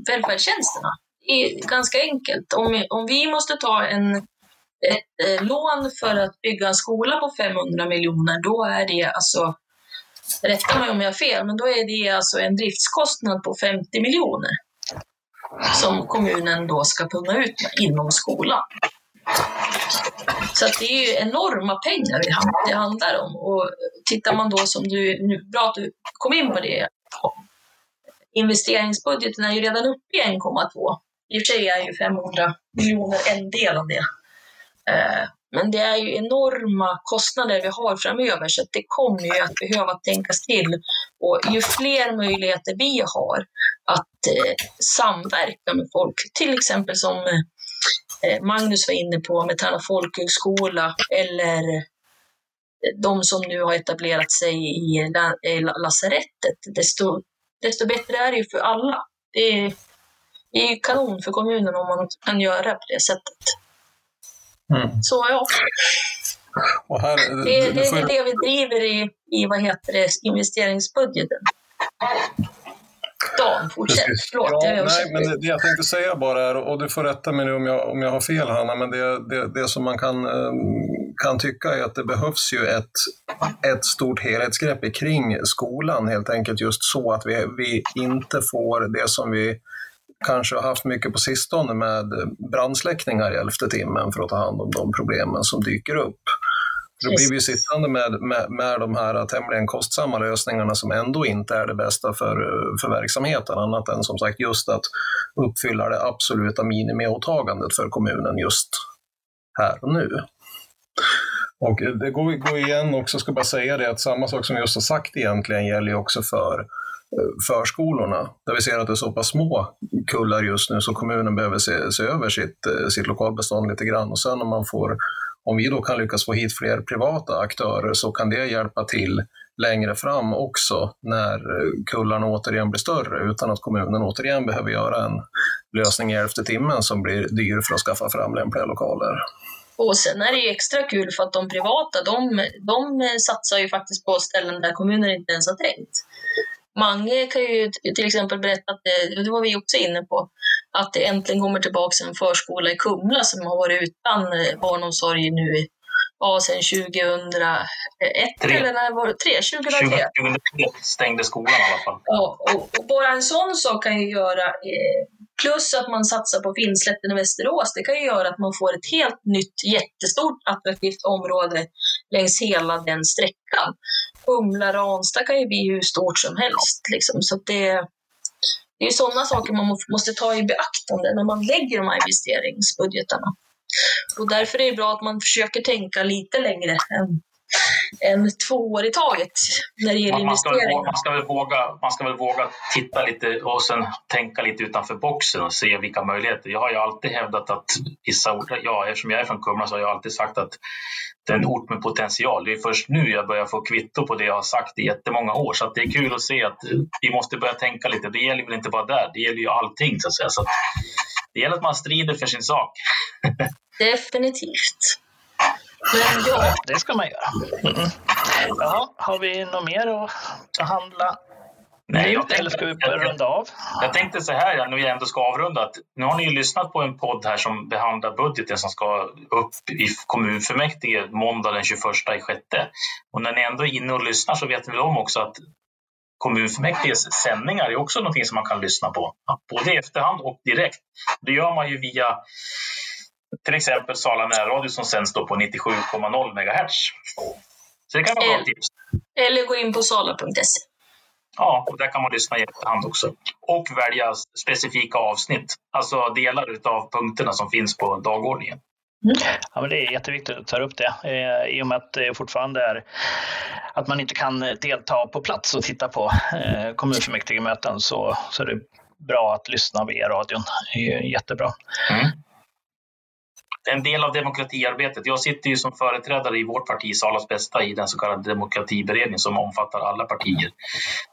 välfärdstjänsterna. Är ganska enkelt. Om, om vi måste ta en, ett eh, lån för att bygga en skola på 500 miljoner, då är det alltså Rätta mig om jag har fel, men då är det alltså en driftskostnad på 50 miljoner som kommunen då ska punga ut inom skolan. Så det är ju enorma pengar det handlar om. Och tittar man då som du, nu, bra att du kom in på det, investeringsbudgeten är ju redan uppe i 1,2. I och för sig är ju 500 miljoner en del av det. Eh, men det är ju enorma kostnader vi har framöver så det kommer ju att behöva tänkas till. Och ju fler möjligheter vi har att eh, samverka med folk, till exempel som eh, Magnus var inne på med Tärna folkhögskola eller de som nu har etablerat sig i, i lasarettet, desto, desto bättre är det ju för alla. Det är, det är kanon för kommunen om man kan göra på det sättet. Mm. Så ja. Här, det, det, är det vi driver i, i vad heter det, investeringsbudgeten. Dan, fortsätt. Förlåt, ja, jag nej, men det, det, jag tänkte säga bara är, och du får rätta mig nu om jag, om jag har fel Hanna, men det, det, det som man kan, ehm, kan tycka är att det behövs ju ett, ett stort helhetsgrepp kring skolan helt enkelt just så att vi, vi inte får det som vi kanske har haft mycket på sistone med brandsläckningar i elfte timmen för att ta hand om de problemen som dyker upp. Då blir vi sittande med, med, med de här tämligen kostsamma lösningarna som ändå inte är det bästa för, för verksamheten, annat än som sagt just att uppfylla det absoluta minimiåtagandet för kommunen just här och nu. Och det går, går igen också, ska bara säga det, att samma sak som vi just har sagt egentligen gäller också för förskolorna, där vi ser att det är så pass små kullar just nu så kommunen behöver se, se över sitt, eh, sitt lokalbestånd lite grann. Och sen om man får, om vi då kan lyckas få hit fler privata aktörer så kan det hjälpa till längre fram också när eh, kullarna återigen blir större utan att kommunen återigen behöver göra en lösning i elfte timmen som blir dyr för att skaffa fram lämpliga lokaler. Och sen är det ju extra kul för att de privata, de, de satsar ju faktiskt på ställen där kommunen inte ens har tänkt. Mange kan ju till exempel berätta, att det, det var vi också inne på, att det äntligen kommer tillbaka en förskola i Kumla som har varit utan eh, barnomsorg nu i ja, sedan 2001 tre. eller när var det? Tre, 2003? 2003 stängde skolan i alla fall. Ja, och, och, bara en sån sak kan ju göra, eh, plus att man satsar på Finnslätten i Västerås, det kan ju göra att man får ett helt nytt jättestort attraktivt område längs hela den sträckan. Humla Ranstad kan ju bli hur stort som helst. Liksom. Så det, det är sådana saker man måste ta i beaktande när man lägger de här investeringsbudgetarna. Och därför är det bra att man försöker tänka lite längre än en två år i taget när det gäller man, investeringar. man, ska väl våga, man ska väl våga titta lite och sen tänka lite utanför boxen och se vilka möjligheter. Jag har ju alltid hävdat att vissa orter, ja, eftersom jag är från Kumla så har jag alltid sagt att en ort med potential. Det är först nu jag börjar få kvitto på det jag har sagt i jättemånga år. Så det är kul att se att vi måste börja tänka lite. Det gäller väl inte bara där, det gäller ju allting så att säga. Så det gäller att man strider för sin sak. Definitivt. Men ja, det ska man göra. Mm. Jaha, har vi något mer att behandla? Nej, jag tänkte, eller ska vi börja runda av? Jag tänkte så här, när vi ändå ska avrunda, att nu har ni ju lyssnat på en podd här som behandlar budgeten som ska upp i kommunfullmäktige måndag den 21 i sjätte. Och när ni ändå är inne och lyssnar så vet ni väl om också att kommunfullmäktiges sändningar är också någonting som man kan lyssna på, både i efterhand och direkt. Det gör man ju via till exempel Sala närradio som sänds då på 97,0 MHz. Så det kan vara bra tips. Eller gå in på sala.se. Ja, och där kan man lyssna i efterhand också. Och välja specifika avsnitt, alltså delar av punkterna som finns på dagordningen. Mm. Ja, men det är jätteviktigt att ta upp det eh, i och med att det fortfarande är att man inte kan delta på plats och titta på eh, kommunfullmäktigemöten så, så är det bra att lyssna via radion. Det är jättebra. Mm. En del av demokratiarbetet. Jag sitter ju som företrädare i vårt parti, Salas bästa, i den så kallade demokratiberedningen som omfattar alla partier.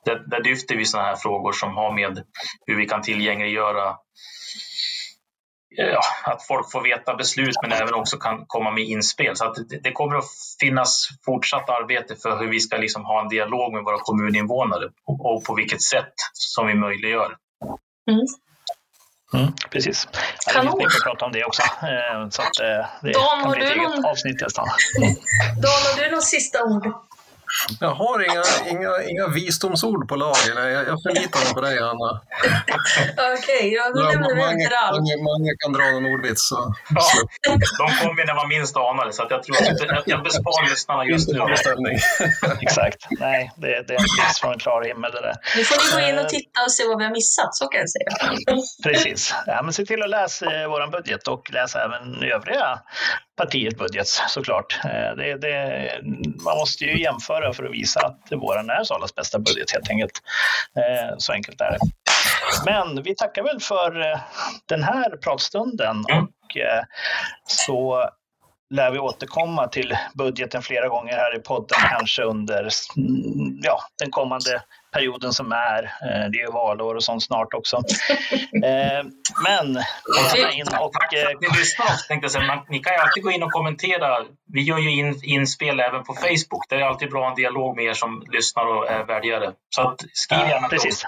Där, där lyfter vi sådana här frågor som har med hur vi kan tillgängliggöra ja, att folk får veta beslut men även också kan komma med inspel. Så att det, det kommer att finnas fortsatt arbete för hur vi ska liksom ha en dialog med våra kommuninvånare och, och på vilket sätt som vi möjliggör. Mm. Mm, precis. Kanon. Det finns mycket att prata om det också. Eh, så att, eh, det Dan, kan bli ett eget någon... avsnitt nästan. Dan, har du något sista ord? Jag har inga, inga, inga visdomsord på lager. Jag, jag förlitar mig på dig, Anna. Okej, okay, ja, då lämnar vi till Ralf. Många kan dra någon ordvits. Så. Ja, de kommer när man minst anar det, så att jag tror att jag, jag besparar lyssnarna just nu. Exakt. Nej, det, det är en blixt från en klar himmel det där. Nu får ni gå in och eh, titta och se vad vi har missat, så kan jag säga. Precis. Ja, men se till att läsa eh, vår budget och läsa även övriga partiets budget såklart. Eh, det, det, man måste ju jämföra för att visa att våran är Salas bästa budget helt enkelt. Eh, så enkelt är det. Men vi tackar väl för eh, den här pratstunden och så lär vi återkomma till budgeten flera gånger här i podden, kanske under ja, den kommande perioden som är. Eh, det är valår och sånt snart också. Eh, men in och... Tack för att ni lyssnar. Tänkte säga, ni kan ju alltid gå in och kommentera. Vi gör ju in, inspel även på Facebook. Det är alltid bra en dialog med er som lyssnar och är väljare. Så att, skriv gärna ja, Precis.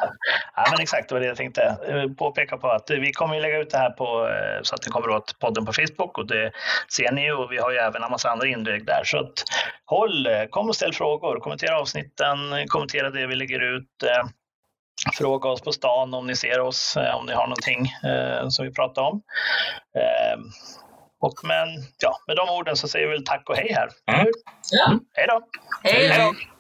Ja, men exakt, det var det jag tänkte eh, påpeka på. att Vi kommer att lägga ut det här på, så att det kommer åt podden på Facebook och det ser ni och vi har ju även en massa andra inlägg där. Så att, håll, kom och ställ frågor, kommentera avsnitten, kommentera det vi lägger ut ut. Eh, fråga oss på stan om ni ser oss, eh, om ni har någonting eh, som vi pratar om. Och men, ja, med de orden så säger vi väl tack och hej här. Mm. Ja. Hej då! Hej då!